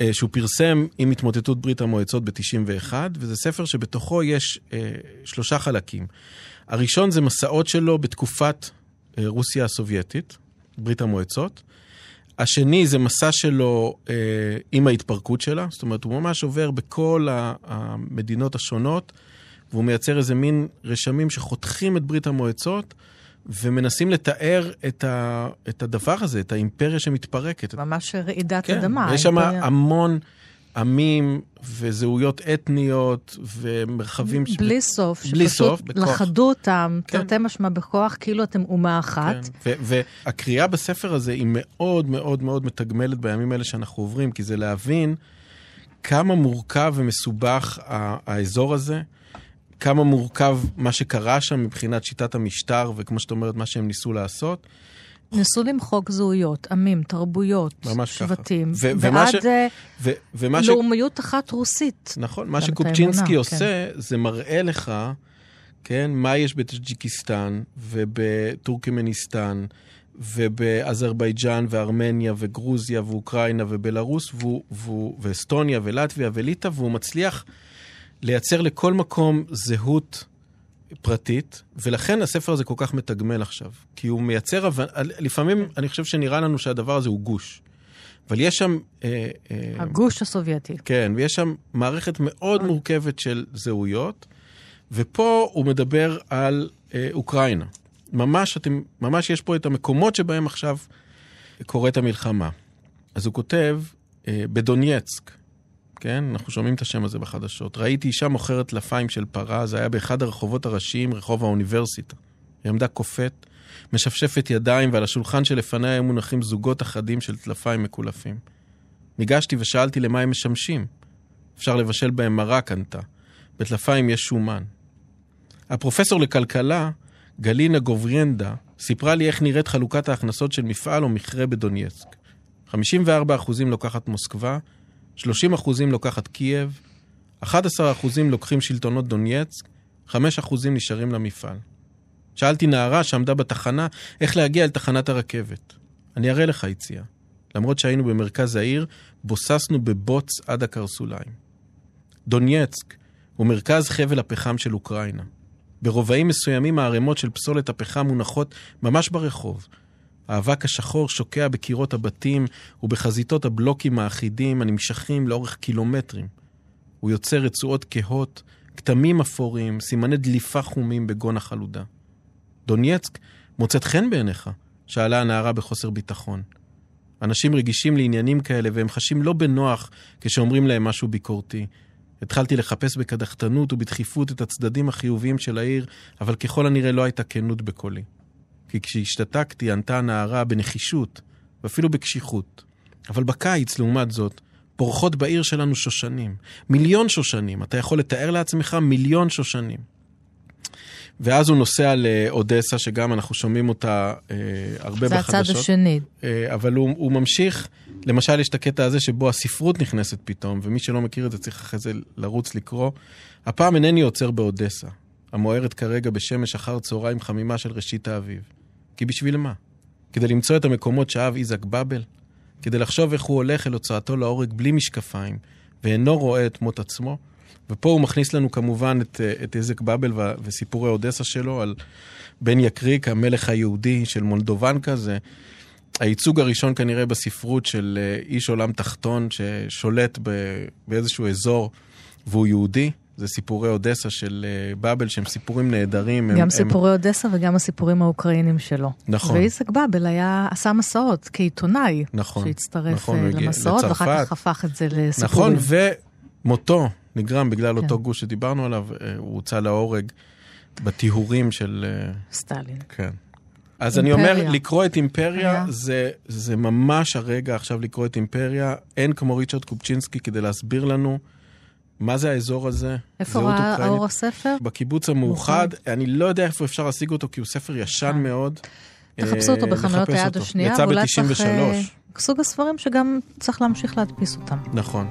אה, שהוא פרסם עם התמוטטות ברית המועצות ב-91, וזה ספר שבתוכו יש אה, שלושה חלקים. הראשון זה מסעות שלו בתקופת אה, רוסיה הסובייטית, ברית המועצות. השני זה מסע שלו אה, עם ההתפרקות שלה, זאת אומרת, הוא ממש עובר בכל המדינות השונות, והוא מייצר איזה מין רשמים שחותכים את ברית המועצות, ומנסים לתאר את, ה, את הדבר הזה, את האימפריה שמתפרקת. ממש רעידת כן, אדמה. יש שם האימפריה. המון עמים וזהויות אתניות ומרחבים... ש- בלי סוף, בלי סוף, שפשוט בכוח. לכדו אותם, כן. תרתי משמע בכוח, כאילו אתם אומה אחת. כן. והקריאה בספר הזה היא מאוד מאוד מאוד מתגמלת בימים האלה שאנחנו עוברים, כי זה להבין כמה מורכב ומסובך האזור הזה, כמה מורכב מה שקרה שם מבחינת שיטת המשטר, וכמו שאת אומרת, מה שהם ניסו לעשות. ניסו למחוק זהויות, עמים, תרבויות. שבטים, ו- ועד ש- אה, ו- ש... לאומיות אחת רוסית. נכון, מה שקופצ'ינסקי עושה, זה מראה לך, כן, מה יש בטאג'יקיסטן ובטורקמניסטן ובאזרבייג'אן וארמניה וגרוזיה ואוקראינה ובלארוס והוא, והוא, ואסטוניה ולטביה וליטא, והוא מצליח לייצר לכל מקום זהות פרטית, ולכן הספר הזה כל כך מתגמל עכשיו. כי הוא מייצר, לפעמים אני חושב שנראה לנו שהדבר הזה הוא גוש. אבל יש שם... אה, אה, הגוש הסובייטי. כן, ויש שם מערכת מאוד מורכבת של זהויות, ופה הוא מדבר על אה, אוקראינה. ממש, אתם, ממש יש פה את המקומות שבהם עכשיו קורית המלחמה. אז הוא כותב, אה, בדונייצק, כן? אנחנו שומעים את השם הזה בחדשות. ראיתי אישה מוכרת טלפיים של פרה, זה היה באחד הרחובות הראשיים, רחוב האוניברסיטה. היא עמדה קופאת, משפשפת ידיים, ועל השולחן שלפניה היו מונחים זוגות אחדים של טלפיים מקולפים. ניגשתי ושאלתי למה הם משמשים. אפשר לבשל בהם מרק, ענתה. בטלפיים יש שומן. הפרופסור לכלכלה, גלינה גובריינדה, סיפרה לי איך נראית חלוקת ההכנסות של מפעל או מכרה בדונייצק. 54% לוקחת מוסקבה, 30% לוקחת קייב, 11% לוקחים שלטונות דונייצק, 5% נשארים למפעל. שאלתי נערה שעמדה בתחנה איך להגיע אל תחנת הרכבת. אני אראה לך יציאה. למרות שהיינו במרכז העיר, בוססנו בבוץ עד הקרסוליים. דונייצק הוא מרכז חבל הפחם של אוקראינה. ברובעים מסוימים הערימות של פסולת הפחם מונחות ממש ברחוב. האבק השחור שוקע בקירות הבתים ובחזיתות הבלוקים האחידים הנמשכים לאורך קילומטרים. הוא יוצר רצועות כהות, כתמים אפורים, סימני דליפה חומים בגון החלודה. דונייצק מוצאת חן בעיניך? שאלה הנערה בחוסר ביטחון. אנשים רגישים לעניינים כאלה והם חשים לא בנוח כשאומרים להם משהו ביקורתי. התחלתי לחפש בקדחתנות ובדחיפות את הצדדים החיוביים של העיר, אבל ככל הנראה לא הייתה כנות בקולי. כי כשהשתתקתי, ענתה הנערה בנחישות, ואפילו בקשיחות. אבל בקיץ, לעומת זאת, פורחות בעיר שלנו שושנים. מיליון שושנים. אתה יכול לתאר לעצמך מיליון שושנים. ואז הוא נוסע לאודסה, שגם אנחנו שומעים אותה אה, הרבה זה בחדשות. זה הצד השני. אה, אבל הוא, הוא ממשיך, למשל, יש את הקטע הזה שבו הספרות נכנסת פתאום, ומי שלא מכיר את זה צריך אחרי זה לרוץ לקרוא. הפעם אינני עוצר באודסה, המוארת כרגע בשמש אחר צהריים חמימה של ראשית האביב. כי בשביל מה? כדי למצוא את המקומות שאהב איזק באבל? כדי לחשוב איך הוא הולך אל הוצאתו להורג בלי משקפיים, ואינו רואה את מות עצמו? ופה הוא מכניס לנו כמובן את, אה, את איזק באבל וסיפורי אודסה שלו על בן יקריק, המלך היהודי של מולדובנקה. זה הייצוג הראשון כנראה בספרות של אה, איש עולם תחתון ששולט באיזשהו אזור והוא יהודי. זה סיפורי אודסה של אה, באבל, שהם סיפורים נהדרים. גם הם, סיפורי הם... אודסה וגם הסיפורים האוקראינים שלו. נכון. ואיזק באבל היה, עשה מסעות כעיתונאי. נכון. שהצטרף נכון, למסעות, ואחר כך הפך את זה לסיפורים. נכון, ומותו נגרם בגלל כן. אותו גוש שדיברנו עליו, אה, הוא הוצא להורג בטיהורים של... אה, סטלין. כן. אז אימפריה. אני אומר, לקרוא את אימפריה זה, זה ממש הרגע עכשיו לקרוא את אימפריה. אין כמו ריצ'רד קופצ'ינסקי כדי להסביר לנו מה זה האזור הזה. איפה ראה אור הספר? בקיבוץ המאוחד. אני לא יודע איפה אפשר להשיג אותו, כי הוא ספר ישן מאוד. תחפשו אותו אה, בחנויות היד השנייה, יצא ב-93. סוג הספרים שגם צריך להמשיך להדפיס אותם. נכון.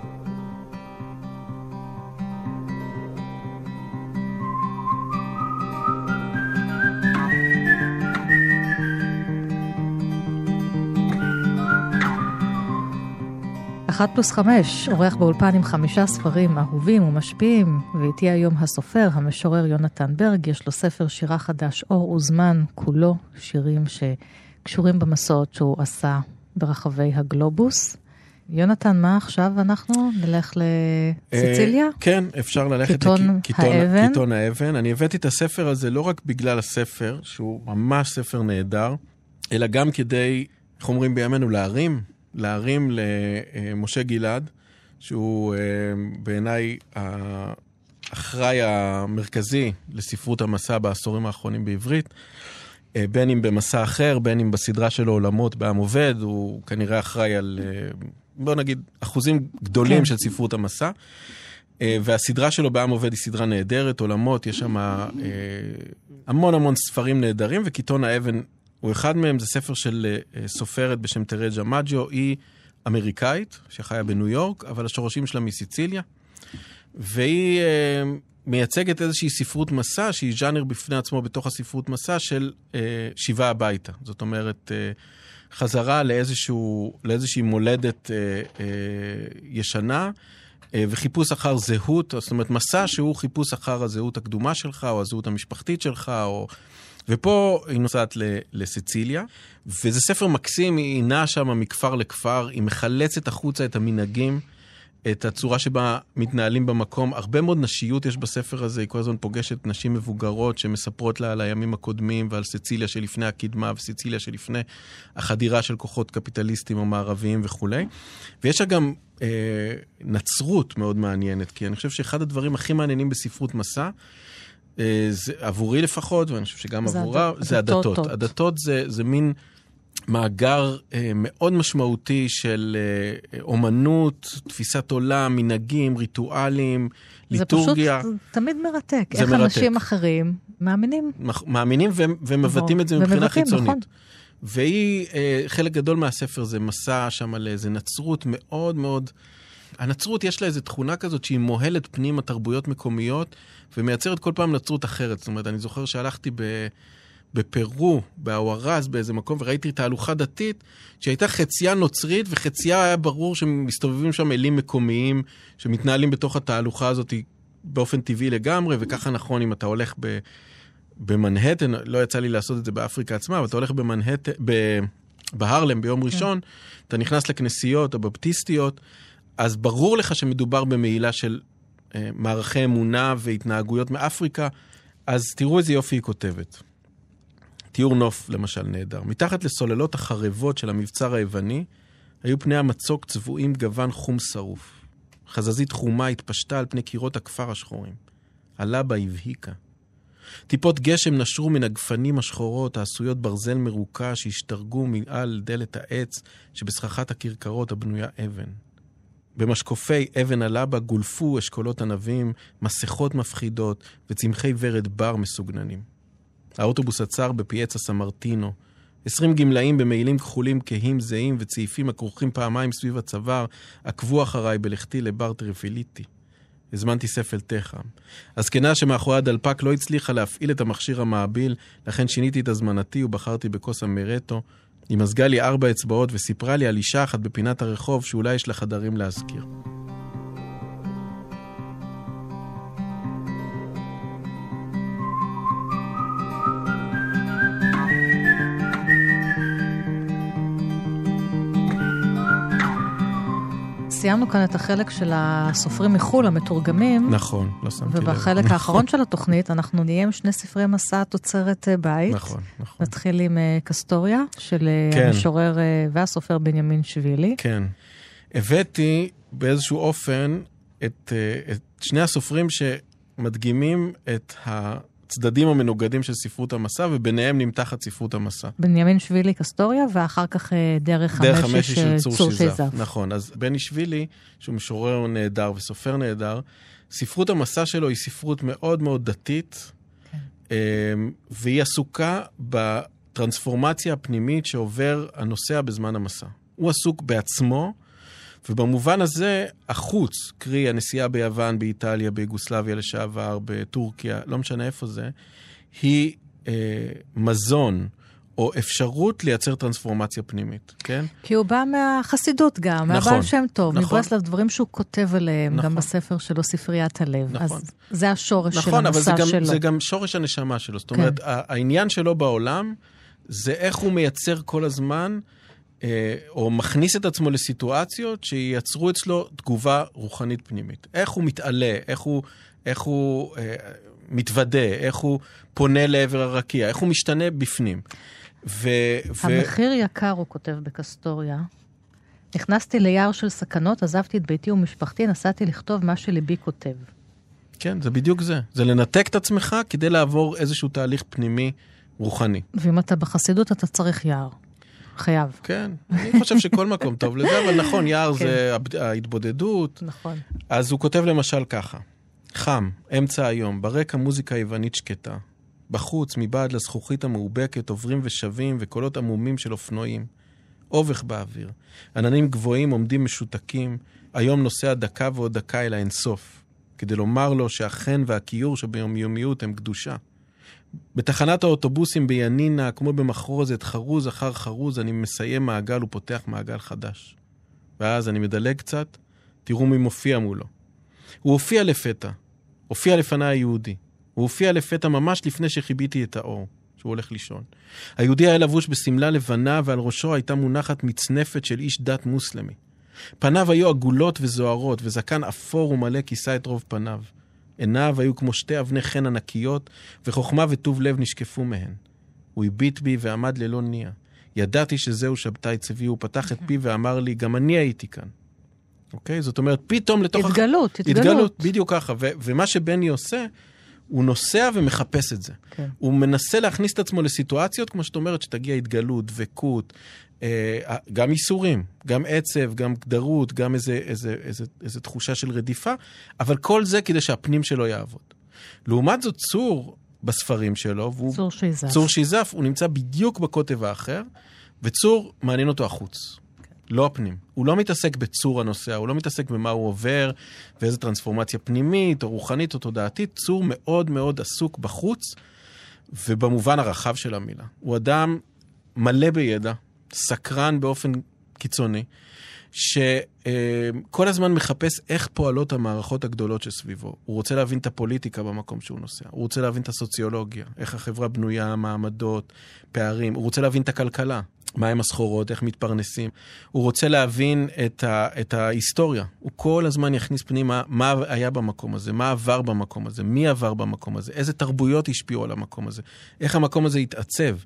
אחת פלוס חמש, עורך באולפן עם חמישה ספרים אהובים ומשפיעים, ואיתי היום הסופר, המשורר יונתן ברג, יש לו ספר שירה חדש, אור וזמן, כולו שירים שקשורים במסעות שהוא עשה ברחבי הגלובוס. יונתן, מה עכשיו אנחנו נלך לסיציליה? אה, כן, אפשר ללכת לקיטון האבן. קיטון האבן. אני הבאתי את הספר הזה לא רק בגלל הספר, שהוא ממש ספר נהדר, אלא גם כדי, איך אומרים בימינו, להרים להרים למשה גלעד, שהוא אה, בעיניי האחראי המרכזי לספרות המסע בעשורים האחרונים בעברית. אה, בין אם במסע אחר, בין אם בסדרה שלו עולמות בעם עובד, הוא כנראה אחראי על, אה, בוא נגיד, אחוזים גדולים כן. של ספרות המסע. והסדרה שלו בעם עובד היא סדרה נהדרת, עולמות, יש שם המון המון ספרים נהדרים, וקיטון האבן הוא אחד מהם, זה ספר של אה, סופרת בשם טרג'ה מג'ו, היא אמריקאית, שחיה בניו יורק, אבל השורשים שלה מסיציליה. והיא, אה, מייצגת איזושהי ספרות מסע, שהיא ז'אנר בפני עצמו בתוך הספרות מסע של אה, שיבה הביתה. זאת אומרת, אה, חזרה לאיזשהו, לאיזושהי מולדת אה, אה, ישנה, אה, וחיפוש אחר זהות, זאת אומרת, מסע שהוא חיפוש אחר הזהות הקדומה שלך, או הזהות המשפחתית שלך, או... ופה היא נוסעת לסיציליה, וזה ספר מקסים, היא נעה שם מכפר לכפר, היא מחלצת החוצה את המנהגים. את הצורה שבה מתנהלים במקום. הרבה מאוד נשיות יש בספר הזה, היא כל הזמן פוגשת נשים מבוגרות שמספרות לה על הימים הקודמים ועל סיציליה שלפני הקדמה וסיציליה שלפני החדירה של כוחות קפיטליסטיים או מערביים וכולי. ויש לה גם אה, נצרות מאוד מעניינת, כי אני חושב שאחד הדברים הכי מעניינים בספרות מסע, זה, עבורי לפחות, ואני חושב שגם זה עבורה, הד... זה הדתות. הדתות זה, זה מין... מאגר אה, מאוד משמעותי של אה, אומנות, תפיסת עולם, מנהגים, ריטואלים, ליטורגיה. זה פשוט תמיד מרתק. זה איך מרתק. אנשים אחרים מאמינים. מאמינים ו- ומבטאים את זה מבחינה ומבטאים, חיצונית. נכון. והיא, אה, חלק גדול מהספר זה מסע שם על איזה נצרות מאוד מאוד... הנצרות יש לה איזו תכונה כזאת שהיא מוהלת פנימה תרבויות מקומיות ומייצרת כל פעם נצרות אחרת. זאת אומרת, אני זוכר שהלכתי ב... בפרו, באווארז, באיזה מקום, וראיתי תהלוכה דתית שהייתה חצייה נוצרית וחצייה היה ברור שמסתובבים שם אלים מקומיים שמתנהלים בתוך התהלוכה הזאת באופן טבעי לגמרי, וככה נכון אם אתה הולך ב... במנהטן, לא יצא לי לעשות את זה באפריקה עצמה, אבל אתה הולך במנהטן, ב... בהרלם ביום כן. ראשון, אתה נכנס לכנסיות הבפטיסטיות, אז ברור לך שמדובר במעילה של מערכי אמונה והתנהגויות מאפריקה, אז תראו איזה יופי היא כותבת. תיאור נוף, למשל, נהדר. מתחת לסוללות החרבות של המבצר היווני, היו פני המצוק צבועים גוון חום שרוף. חזזית חומה התפשטה על פני קירות הכפר השחורים. הלבה הבהיקה. טיפות גשם נשרו מן הגפנים השחורות העשויות ברזל מרוקע שהשתרגו מעל דלת העץ שבסככת הכרכרות הבנויה אבן. במשקופי אבן הלבה גולפו אשכולות ענבים, מסכות מפחידות וצמחי ורד בר מסוגננים. האוטובוס עצר בפיאצה סמרטינו. עשרים גמלאים במעילים כחולים כהים זהים וצעיפים הכרוכים פעמיים סביב הצוואר, עקבו אחריי בלכתי לבר טריפיליטי. הזמנתי ספל תה חם. הזקנה שמאחורי הדלפק לא הצליחה להפעיל את המכשיר המהביל, לכן שיניתי את הזמנתי ובחרתי בכוס אמרטו. היא מזגה לי ארבע אצבעות וסיפרה לי על אישה אחת בפינת הרחוב שאולי יש לה חדרים להשכיר. סיימנו כאן את החלק של הסופרים מחו"ל, המתורגמים. נכון, לא שמתי לב. ובחלק נכון. האחרון של התוכנית אנחנו נהיה עם שני ספרי מסע תוצרת אה, בית. נכון, נכון. נתחיל עם uh, קסטוריה, של uh, כן. המשורר והסופר בנימין שבילי. כן. הבאתי באיזשהו אופן את, את שני הסופרים שמדגימים את ה... הצדדים המנוגדים של ספרות המסע, וביניהם נמתחת ספרות המסע. בנימין שבילי קסטוריה, ואחר כך אה, דרך דרך המשי של צור שיזף. נכון, אז בני שבילי, שהוא משורר נהדר וסופר נהדר, ספרות המסע שלו היא ספרות מאוד מאוד דתית, כן. אמ, והיא עסוקה בטרנספורמציה הפנימית שעובר הנוסע בזמן המסע. הוא עסוק בעצמו, ובמובן הזה, החוץ, קרי הנסיעה ביוון, באיטליה, ביוגוסלביה לשעבר, בטורקיה, לא משנה איפה זה, היא אה, מזון. או אפשרות לייצר טרנספורמציה פנימית, כן? כי הוא בא מהחסידות גם, נכון, מהבעל שם טוב, נכון. מברסלב, דברים שהוא כותב עליהם, נכון. גם בספר שלו, ספריית הלב. נכון. אז זה השורש נכון, של המסע שלו. נכון, אבל זה גם שורש הנשמה שלו. זאת אומרת, כן. העניין שלו בעולם זה איך הוא מייצר כל הזמן או מכניס את עצמו לסיטואציות שייצרו אצלו תגובה רוחנית פנימית. איך הוא מתעלה, איך הוא, איך הוא אה, מתוודה, איך הוא פונה לעבר הרקיע, איך הוא משתנה בפנים. ו, המחיר ו... יקר, הוא כותב בקסטוריה. נכנסתי ליער של סכנות, עזבתי את ביתי ומשפחתי, נסעתי לכתוב מה שליבי כותב. כן, זה בדיוק זה. זה לנתק את עצמך כדי לעבור איזשהו תהליך פנימי רוחני. ואם אתה בחסידות, אתה צריך יער. חייב. כן, אני חושב שכל מקום טוב לזה, אבל נכון, יער כן. זה ההתבודדות. נכון. אז הוא כותב למשל ככה: חם, אמצע היום, ברקע מוזיקה יוונית שקטה. בחוץ, מבעד לזכוכית המאובקת, עוברים ושבים וקולות עמומים של אופנועים. אובך באוויר. עננים גבוהים עומדים משותקים, היום נוסע דקה ועוד דקה אל האינסוף. כדי לומר לו שהחן והכיור שביומיומיות הם קדושה. בתחנת האוטובוסים בינינה, כמו במחרוזת, חרוז אחר חרוז, אני מסיים מעגל ופותח מעגל חדש. ואז אני מדלג קצת, תראו מי מופיע מולו. הוא הופיע לפתע, הופיע לפניי היהודי. הוא הופיע לפתע ממש לפני שחיביתי את האור, שהוא הולך לישון. היהודי היה לבוש בשמלה לבנה, ועל ראשו הייתה מונחת מצנפת של איש דת מוסלמי. פניו היו עגולות וזוהרות, וזקן אפור ומלא כיסה את רוב פניו. עיניו היו כמו שתי אבני חן ענקיות, וחוכמה וטוב לב נשקפו מהן. הוא הביט בי ועמד ללא ניע. ידעתי שזהו שבתאי צבי, הוא פתח את פיו ואמר לי, גם אני הייתי כאן. אוקיי? זאת אומרת, פתאום לתוך... התגלות, התגלות. התגלות, בדיוק ככה. ו- ומה שבני עושה, הוא נוסע ומחפש את זה. כן. הוא מנסה להכניס את עצמו לסיטואציות, כמו שאת אומרת, שתגיע התגלות, דבקות, אה, גם ייסורים, גם עצב, גם גדרות, גם איזה, איזה, איזה, איזה תחושה של רדיפה, אבל כל זה כדי שהפנים שלו יעבוד. לעומת זאת, צור בספרים שלו, והוא... צור שיזף. צור שיזף, הוא נמצא בדיוק בקוטב האחר, וצור מעניין אותו החוץ. לא הפנים. הוא לא מתעסק בצור הנוסע, הוא לא מתעסק במה הוא עובר, ואיזה טרנספורמציה פנימית, או רוחנית, או תודעתית. צור מאוד מאוד עסוק בחוץ, ובמובן הרחב של המילה. הוא אדם מלא בידע, סקרן באופן קיצוני, שכל הזמן מחפש איך פועלות המערכות הגדולות שסביבו. הוא רוצה להבין את הפוליטיקה במקום שהוא נוסע, הוא רוצה להבין את הסוציולוגיה, איך החברה בנויה, מעמדות, פערים, הוא רוצה להבין את הכלכלה, מהם הסחורות, איך מתפרנסים. הוא רוצה להבין את, ה, את ההיסטוריה. הוא כל הזמן יכניס פנימה מה היה במקום הזה, מה עבר במקום הזה, מי עבר במקום הזה, איזה תרבויות השפיעו על המקום הזה, איך המקום הזה התעצב.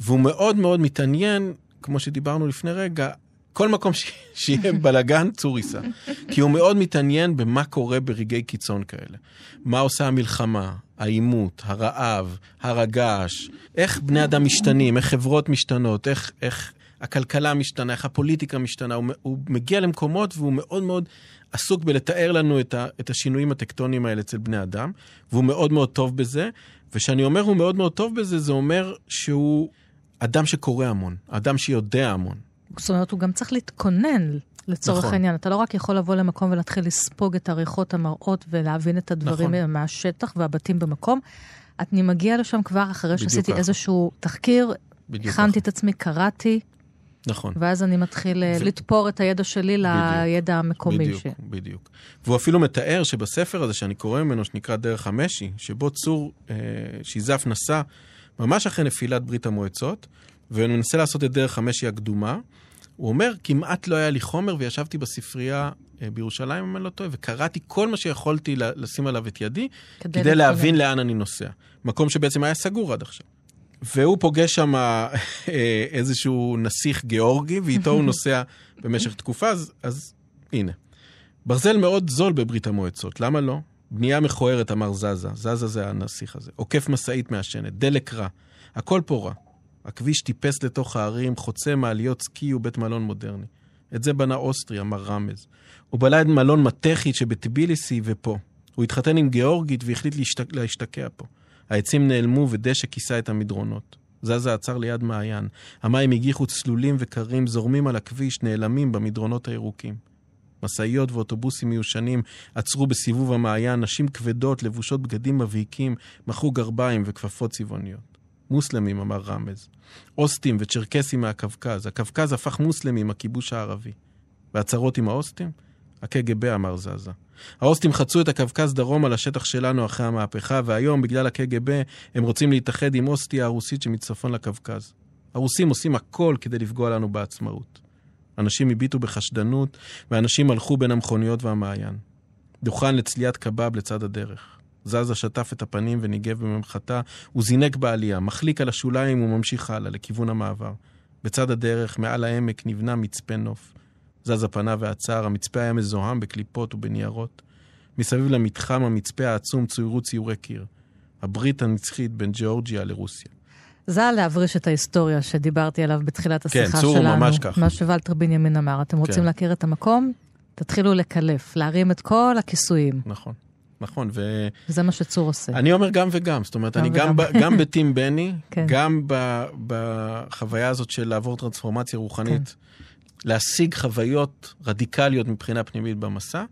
והוא מאוד מאוד מתעניין, כמו שדיברנו לפני רגע, כל מקום ש... שיהיה בלאגן, צור ייסע. כי הוא מאוד מתעניין במה קורה ברגעי קיצון כאלה. מה עושה המלחמה, העימות, הרעב, הר הגעש, איך בני אדם משתנים, איך חברות משתנות, איך, איך הכלכלה משתנה, איך הפוליטיקה משתנה. הוא, הוא מגיע למקומות והוא מאוד מאוד עסוק בלתאר לנו את, ה, את השינויים הטקטוניים האלה אצל בני אדם, והוא מאוד מאוד טוב בזה. וכשאני אומר הוא מאוד מאוד טוב בזה, זה אומר שהוא אדם שקורא המון, אדם שיודע המון. זאת אומרת, הוא גם צריך להתכונן לצורך נכון. העניין. אתה לא רק יכול לבוא למקום ולהתחיל לספוג את הריחות המראות ולהבין את הדברים נכון. מהשטח והבתים במקום. אני מגיעה לשם כבר אחרי בדיוק שעשיתי ככה. איזשהו תחקיר, בדיוק הכנתי. את עצמי, קראתי, נכון. ואז אני מתחיל אה, ו- לתפור את הידע שלי לידע המקומי. בדיוק, ש... בדיוק. והוא אפילו מתאר שבספר הזה שאני קורא ממנו, שנקרא דרך המשי, שבו צור אה, שיזף נסע ממש אחרי נפילת ברית המועצות, ומנסה לעשות את דרך המשי הקדומה. הוא אומר, כמעט לא היה לי חומר, וישבתי בספרייה אה, בירושלים, אם אני לא טועה, וקראתי כל מה שיכולתי לשים עליו את ידי, כדי כדי. להבין לאן אני נוסע. מקום שבעצם היה סגור עד עכשיו. והוא פוגש שם אה, איזשהו נסיך גיאורגי, ואיתו הוא נוסע במשך תקופה, אז, אז הנה. ברזל מאוד זול בברית המועצות, למה לא? בנייה מכוערת, אמר זזה. זזה זה הנסיך הזה. עוקף משאית מעשנת, דלק רע. הכל פה רע. הכביש טיפס לתוך הערים, חוצה מעליות סקי ובית מלון מודרני. את זה בנה אוסטרי, אמר רמז. הוא בנה את מלון מתכית שבטביליסי ופה. הוא התחתן עם גיאורגית והחליט להשתק... להשתקע פה. העצים נעלמו ודשא כיסה את המדרונות. זזה עצר ליד מעיין. המים הגיחו צלולים וקרים, זורמים על הכביש, נעלמים במדרונות הירוקים. משאיות ואוטובוסים מיושנים עצרו בסיבוב המעיין, נשים כבדות, לבושות בגדים מבהיקים, מחאו גרביים וכפפות צבעוניות. מוסלמים, אמר רמז. אוסטים וצ'רקסים מהקווקז. הקווקז הפך מוסלמי עם הכיבוש הערבי. והצהרות עם האוסטים? הקג"ב, אמר זזה. האוסטים חצו את הקווקז דרומה לשטח שלנו אחרי המהפכה, והיום, בגלל הקג"ב, הם רוצים להתאחד עם אוסטיה הרוסית שמצפון לקווקז. הרוסים עושים הכל כדי לפגוע לנו בעצמאות. אנשים הביטו בחשדנות, ואנשים הלכו בין המכוניות והמעיין. דוכן לצליית קבב לצד הדרך. זזה שטף את הפנים וניגב בממחטה, הוא זינק בעלייה, מחליק על השוליים וממשיך הלאה, לכיוון המעבר. בצד הדרך, מעל העמק, נבנה מצפה נוף. זזה פנה ועצר, המצפה היה מזוהם בקליפות ובניירות. מסביב למתחם המצפה העצום צוירו ציורי קיר. הברית הנצחית בין ג'אורג'יה לרוסיה. זה להבריש את ההיסטוריה שדיברתי עליו בתחילת כן, השיחה צור שלנו. ממש ככה. מה שוולטר בנימין אמר, אתם רוצים כן. להכיר את המקום? תתחילו לקלף, להרים את כל הכיסויים. נכון, נכון, ו... וזה מה שצור עושה. אני אומר גם וגם, זאת אומרת, גם אני גם, וגם. ב, גם בטים בני, כן. גם ב, בחוויה הזאת של לעבור טרנספורמציה רוחנית, כן. להשיג חוויות רדיקליות מבחינה פנימית במסע,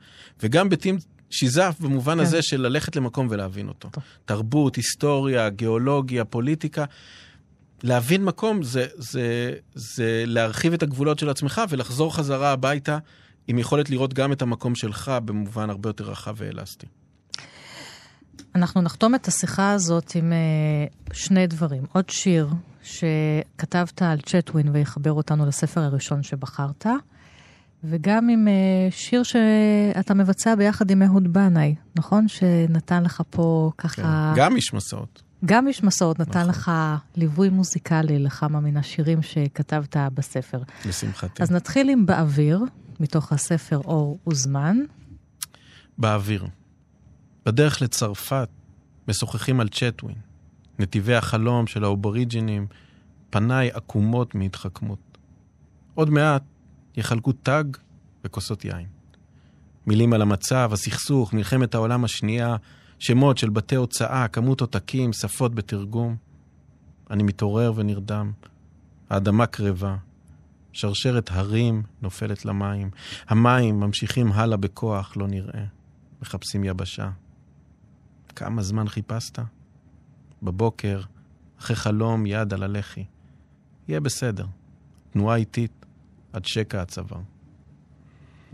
וגם בטים שיזף במובן כן. הזה של ללכת למקום ולהבין אותו. טוב. תרבות, היסטוריה, גיאולוגיה, פוליטיקה. להבין מקום זה, זה, זה להרחיב את הגבולות של עצמך ולחזור חזרה הביתה עם יכולת לראות גם את המקום שלך במובן הרבה יותר רחב ואלסטי. אנחנו נחתום את השיחה הזאת עם uh, שני דברים. עוד שיר שכתבת על צ'טווין ויחבר אותנו לספר הראשון שבחרת, וגם עם uh, שיר שאתה מבצע ביחד עם אהוד בנאי, נכון? שנתן לך פה ככה... כן. גם איש מסעות. גם איש מסעות נתן נכון. לך ליווי מוזיקלי לכמה מן השירים שכתבת בספר. לשמחתי. אז נתחיל עם באוויר, מתוך הספר אור וזמן. באוויר. בדרך לצרפת משוחחים על צ'טווין, נתיבי החלום של האובוריג'ינים, פניי עקומות מהתחכמות. עוד מעט יחלקו תג וכוסות יין. מילים על המצב, הסכסוך, מלחמת העולם השנייה, שמות של בתי הוצאה, כמות עותקים, שפות בתרגום. אני מתעורר ונרדם. האדמה קרבה. שרשרת הרים נופלת למים. המים ממשיכים הלאה בכוח, לא נראה. מחפשים יבשה. כמה זמן חיפשת? בבוקר, אחרי חלום, יד על הלחי. יהיה בסדר. תנועה איטית עד שקע הצוואר.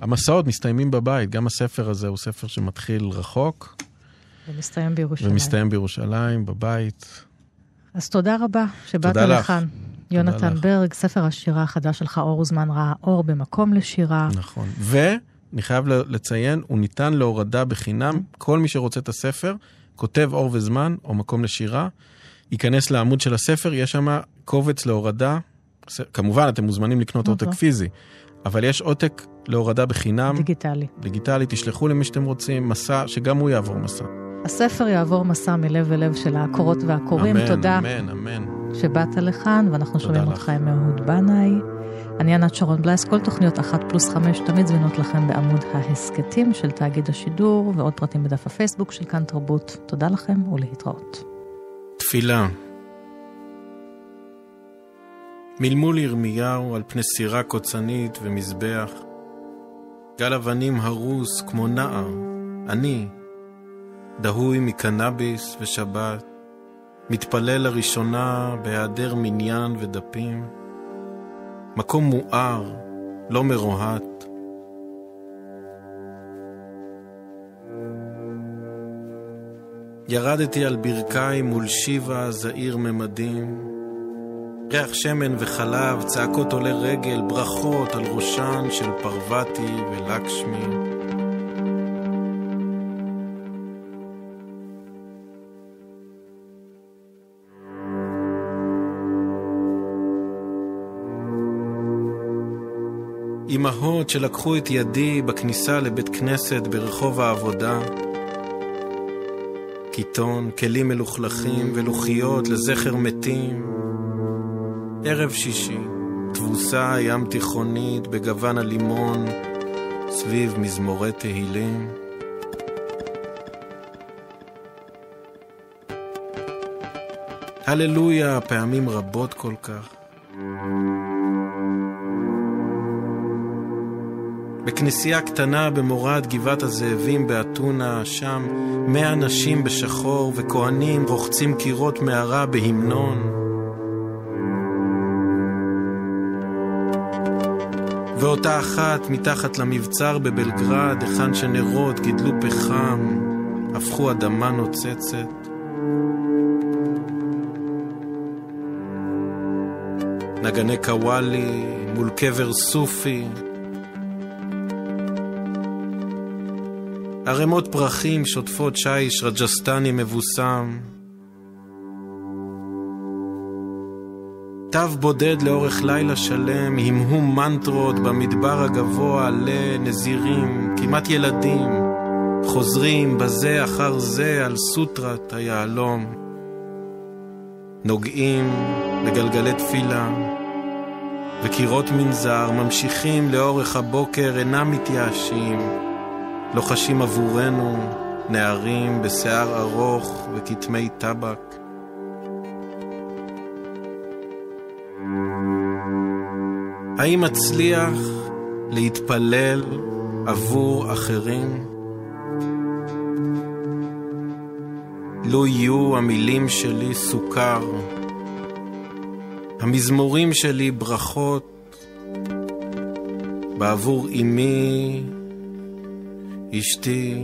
המסעות מסתיימים בבית, גם הספר הזה הוא ספר שמתחיל רחוק, ומסתיים בירושלים. ומסתיים בירושלים, בבית. אז תודה רבה שבאת תודה לך. לכאן. יונתן לך. ברג, ספר השירה החדש שלך, אור וזמן ראה אור במקום לשירה. נכון. ואני חייב לציין, הוא ניתן להורדה בחינם. כל מי שרוצה את הספר, כותב אור וזמן או מקום לשירה, ייכנס לעמוד של הספר, יש שם קובץ להורדה. כמובן, אתם מוזמנים לקנות. עותק פיזי, אבל יש עותק להורדה בחינם, דיגיטלי. דיגיטלי, תשלחו למי שאתם רוצים, מסע, שגם הוא יעבור מסע. הספר יעבור מסע מלב אל לב של הקורות והקוראים. אמן, תודה אמן, אמן. שבאת לכאן, ואנחנו שומעים. אותך עם אהוד בנאי. אני ענת שרון בלייס, כל תוכניות אחת פלוס חמש תמיד זמינות לכם בעמוד ההסכתים של תאגיד השידור, ועוד פרטים בדף הפייסבוק של כאן תרבות. תודה לכם ולהתראות. תפילה. מלמול ירמיהו על פני סירה קוצנית ומזבח. גל אבנים הרוס כמו נער, אני, דהוי מקנאביס ושבת, מתפלל לראשונה בהיעדר מניין ודפים. מקום מואר, לא מרוהט. ירדתי על ברכיים מול שיבה זעיר ממדים. ריח שמן וחלב, צעקות עולי רגל, ברכות על ראשן של פרווטי ולקשמי. אמהות שלקחו את ידי בכניסה לבית כנסת ברחוב העבודה. קיטון, כלים מלוכלכים ולוחיות לזכר מתים. ערב שישי, תבוסה ים תיכונית בגוון הלימון, סביב מזמורי תהילים. הללויה, פעמים רבות כל כך. בכנסייה קטנה במורד גבעת הזאבים באתונה, שם מאה נשים בשחור וכהנים רוחצים קירות מערה בהמנון. ואותה אחת מתחת למבצר בבלגרד, היכן שנרות גידלו פחם, הפכו אדמה נוצצת. נגני קוואלי מול קבר סופי, ערימות פרחים שוטפות שיש רג'סטני מבוסם. תו בודד לאורך לילה שלם, המהום מנטרות במדבר הגבוה לנזירים, כמעט ילדים, חוזרים בזה אחר זה על סוטרת היהלום. נוגעים בגלגלי תפילה, וקירות מנזר ממשיכים לאורך הבוקר, אינם מתייאשים. לוחשים עבורנו נערים בשיער ארוך וכתמי טבק. האם אצליח להתפלל עבור אחרים? לו יהיו המילים שלי סוכר, המזמורים שלי ברכות, בעבור אמי, אשתי,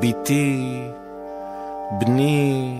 בתי, בני,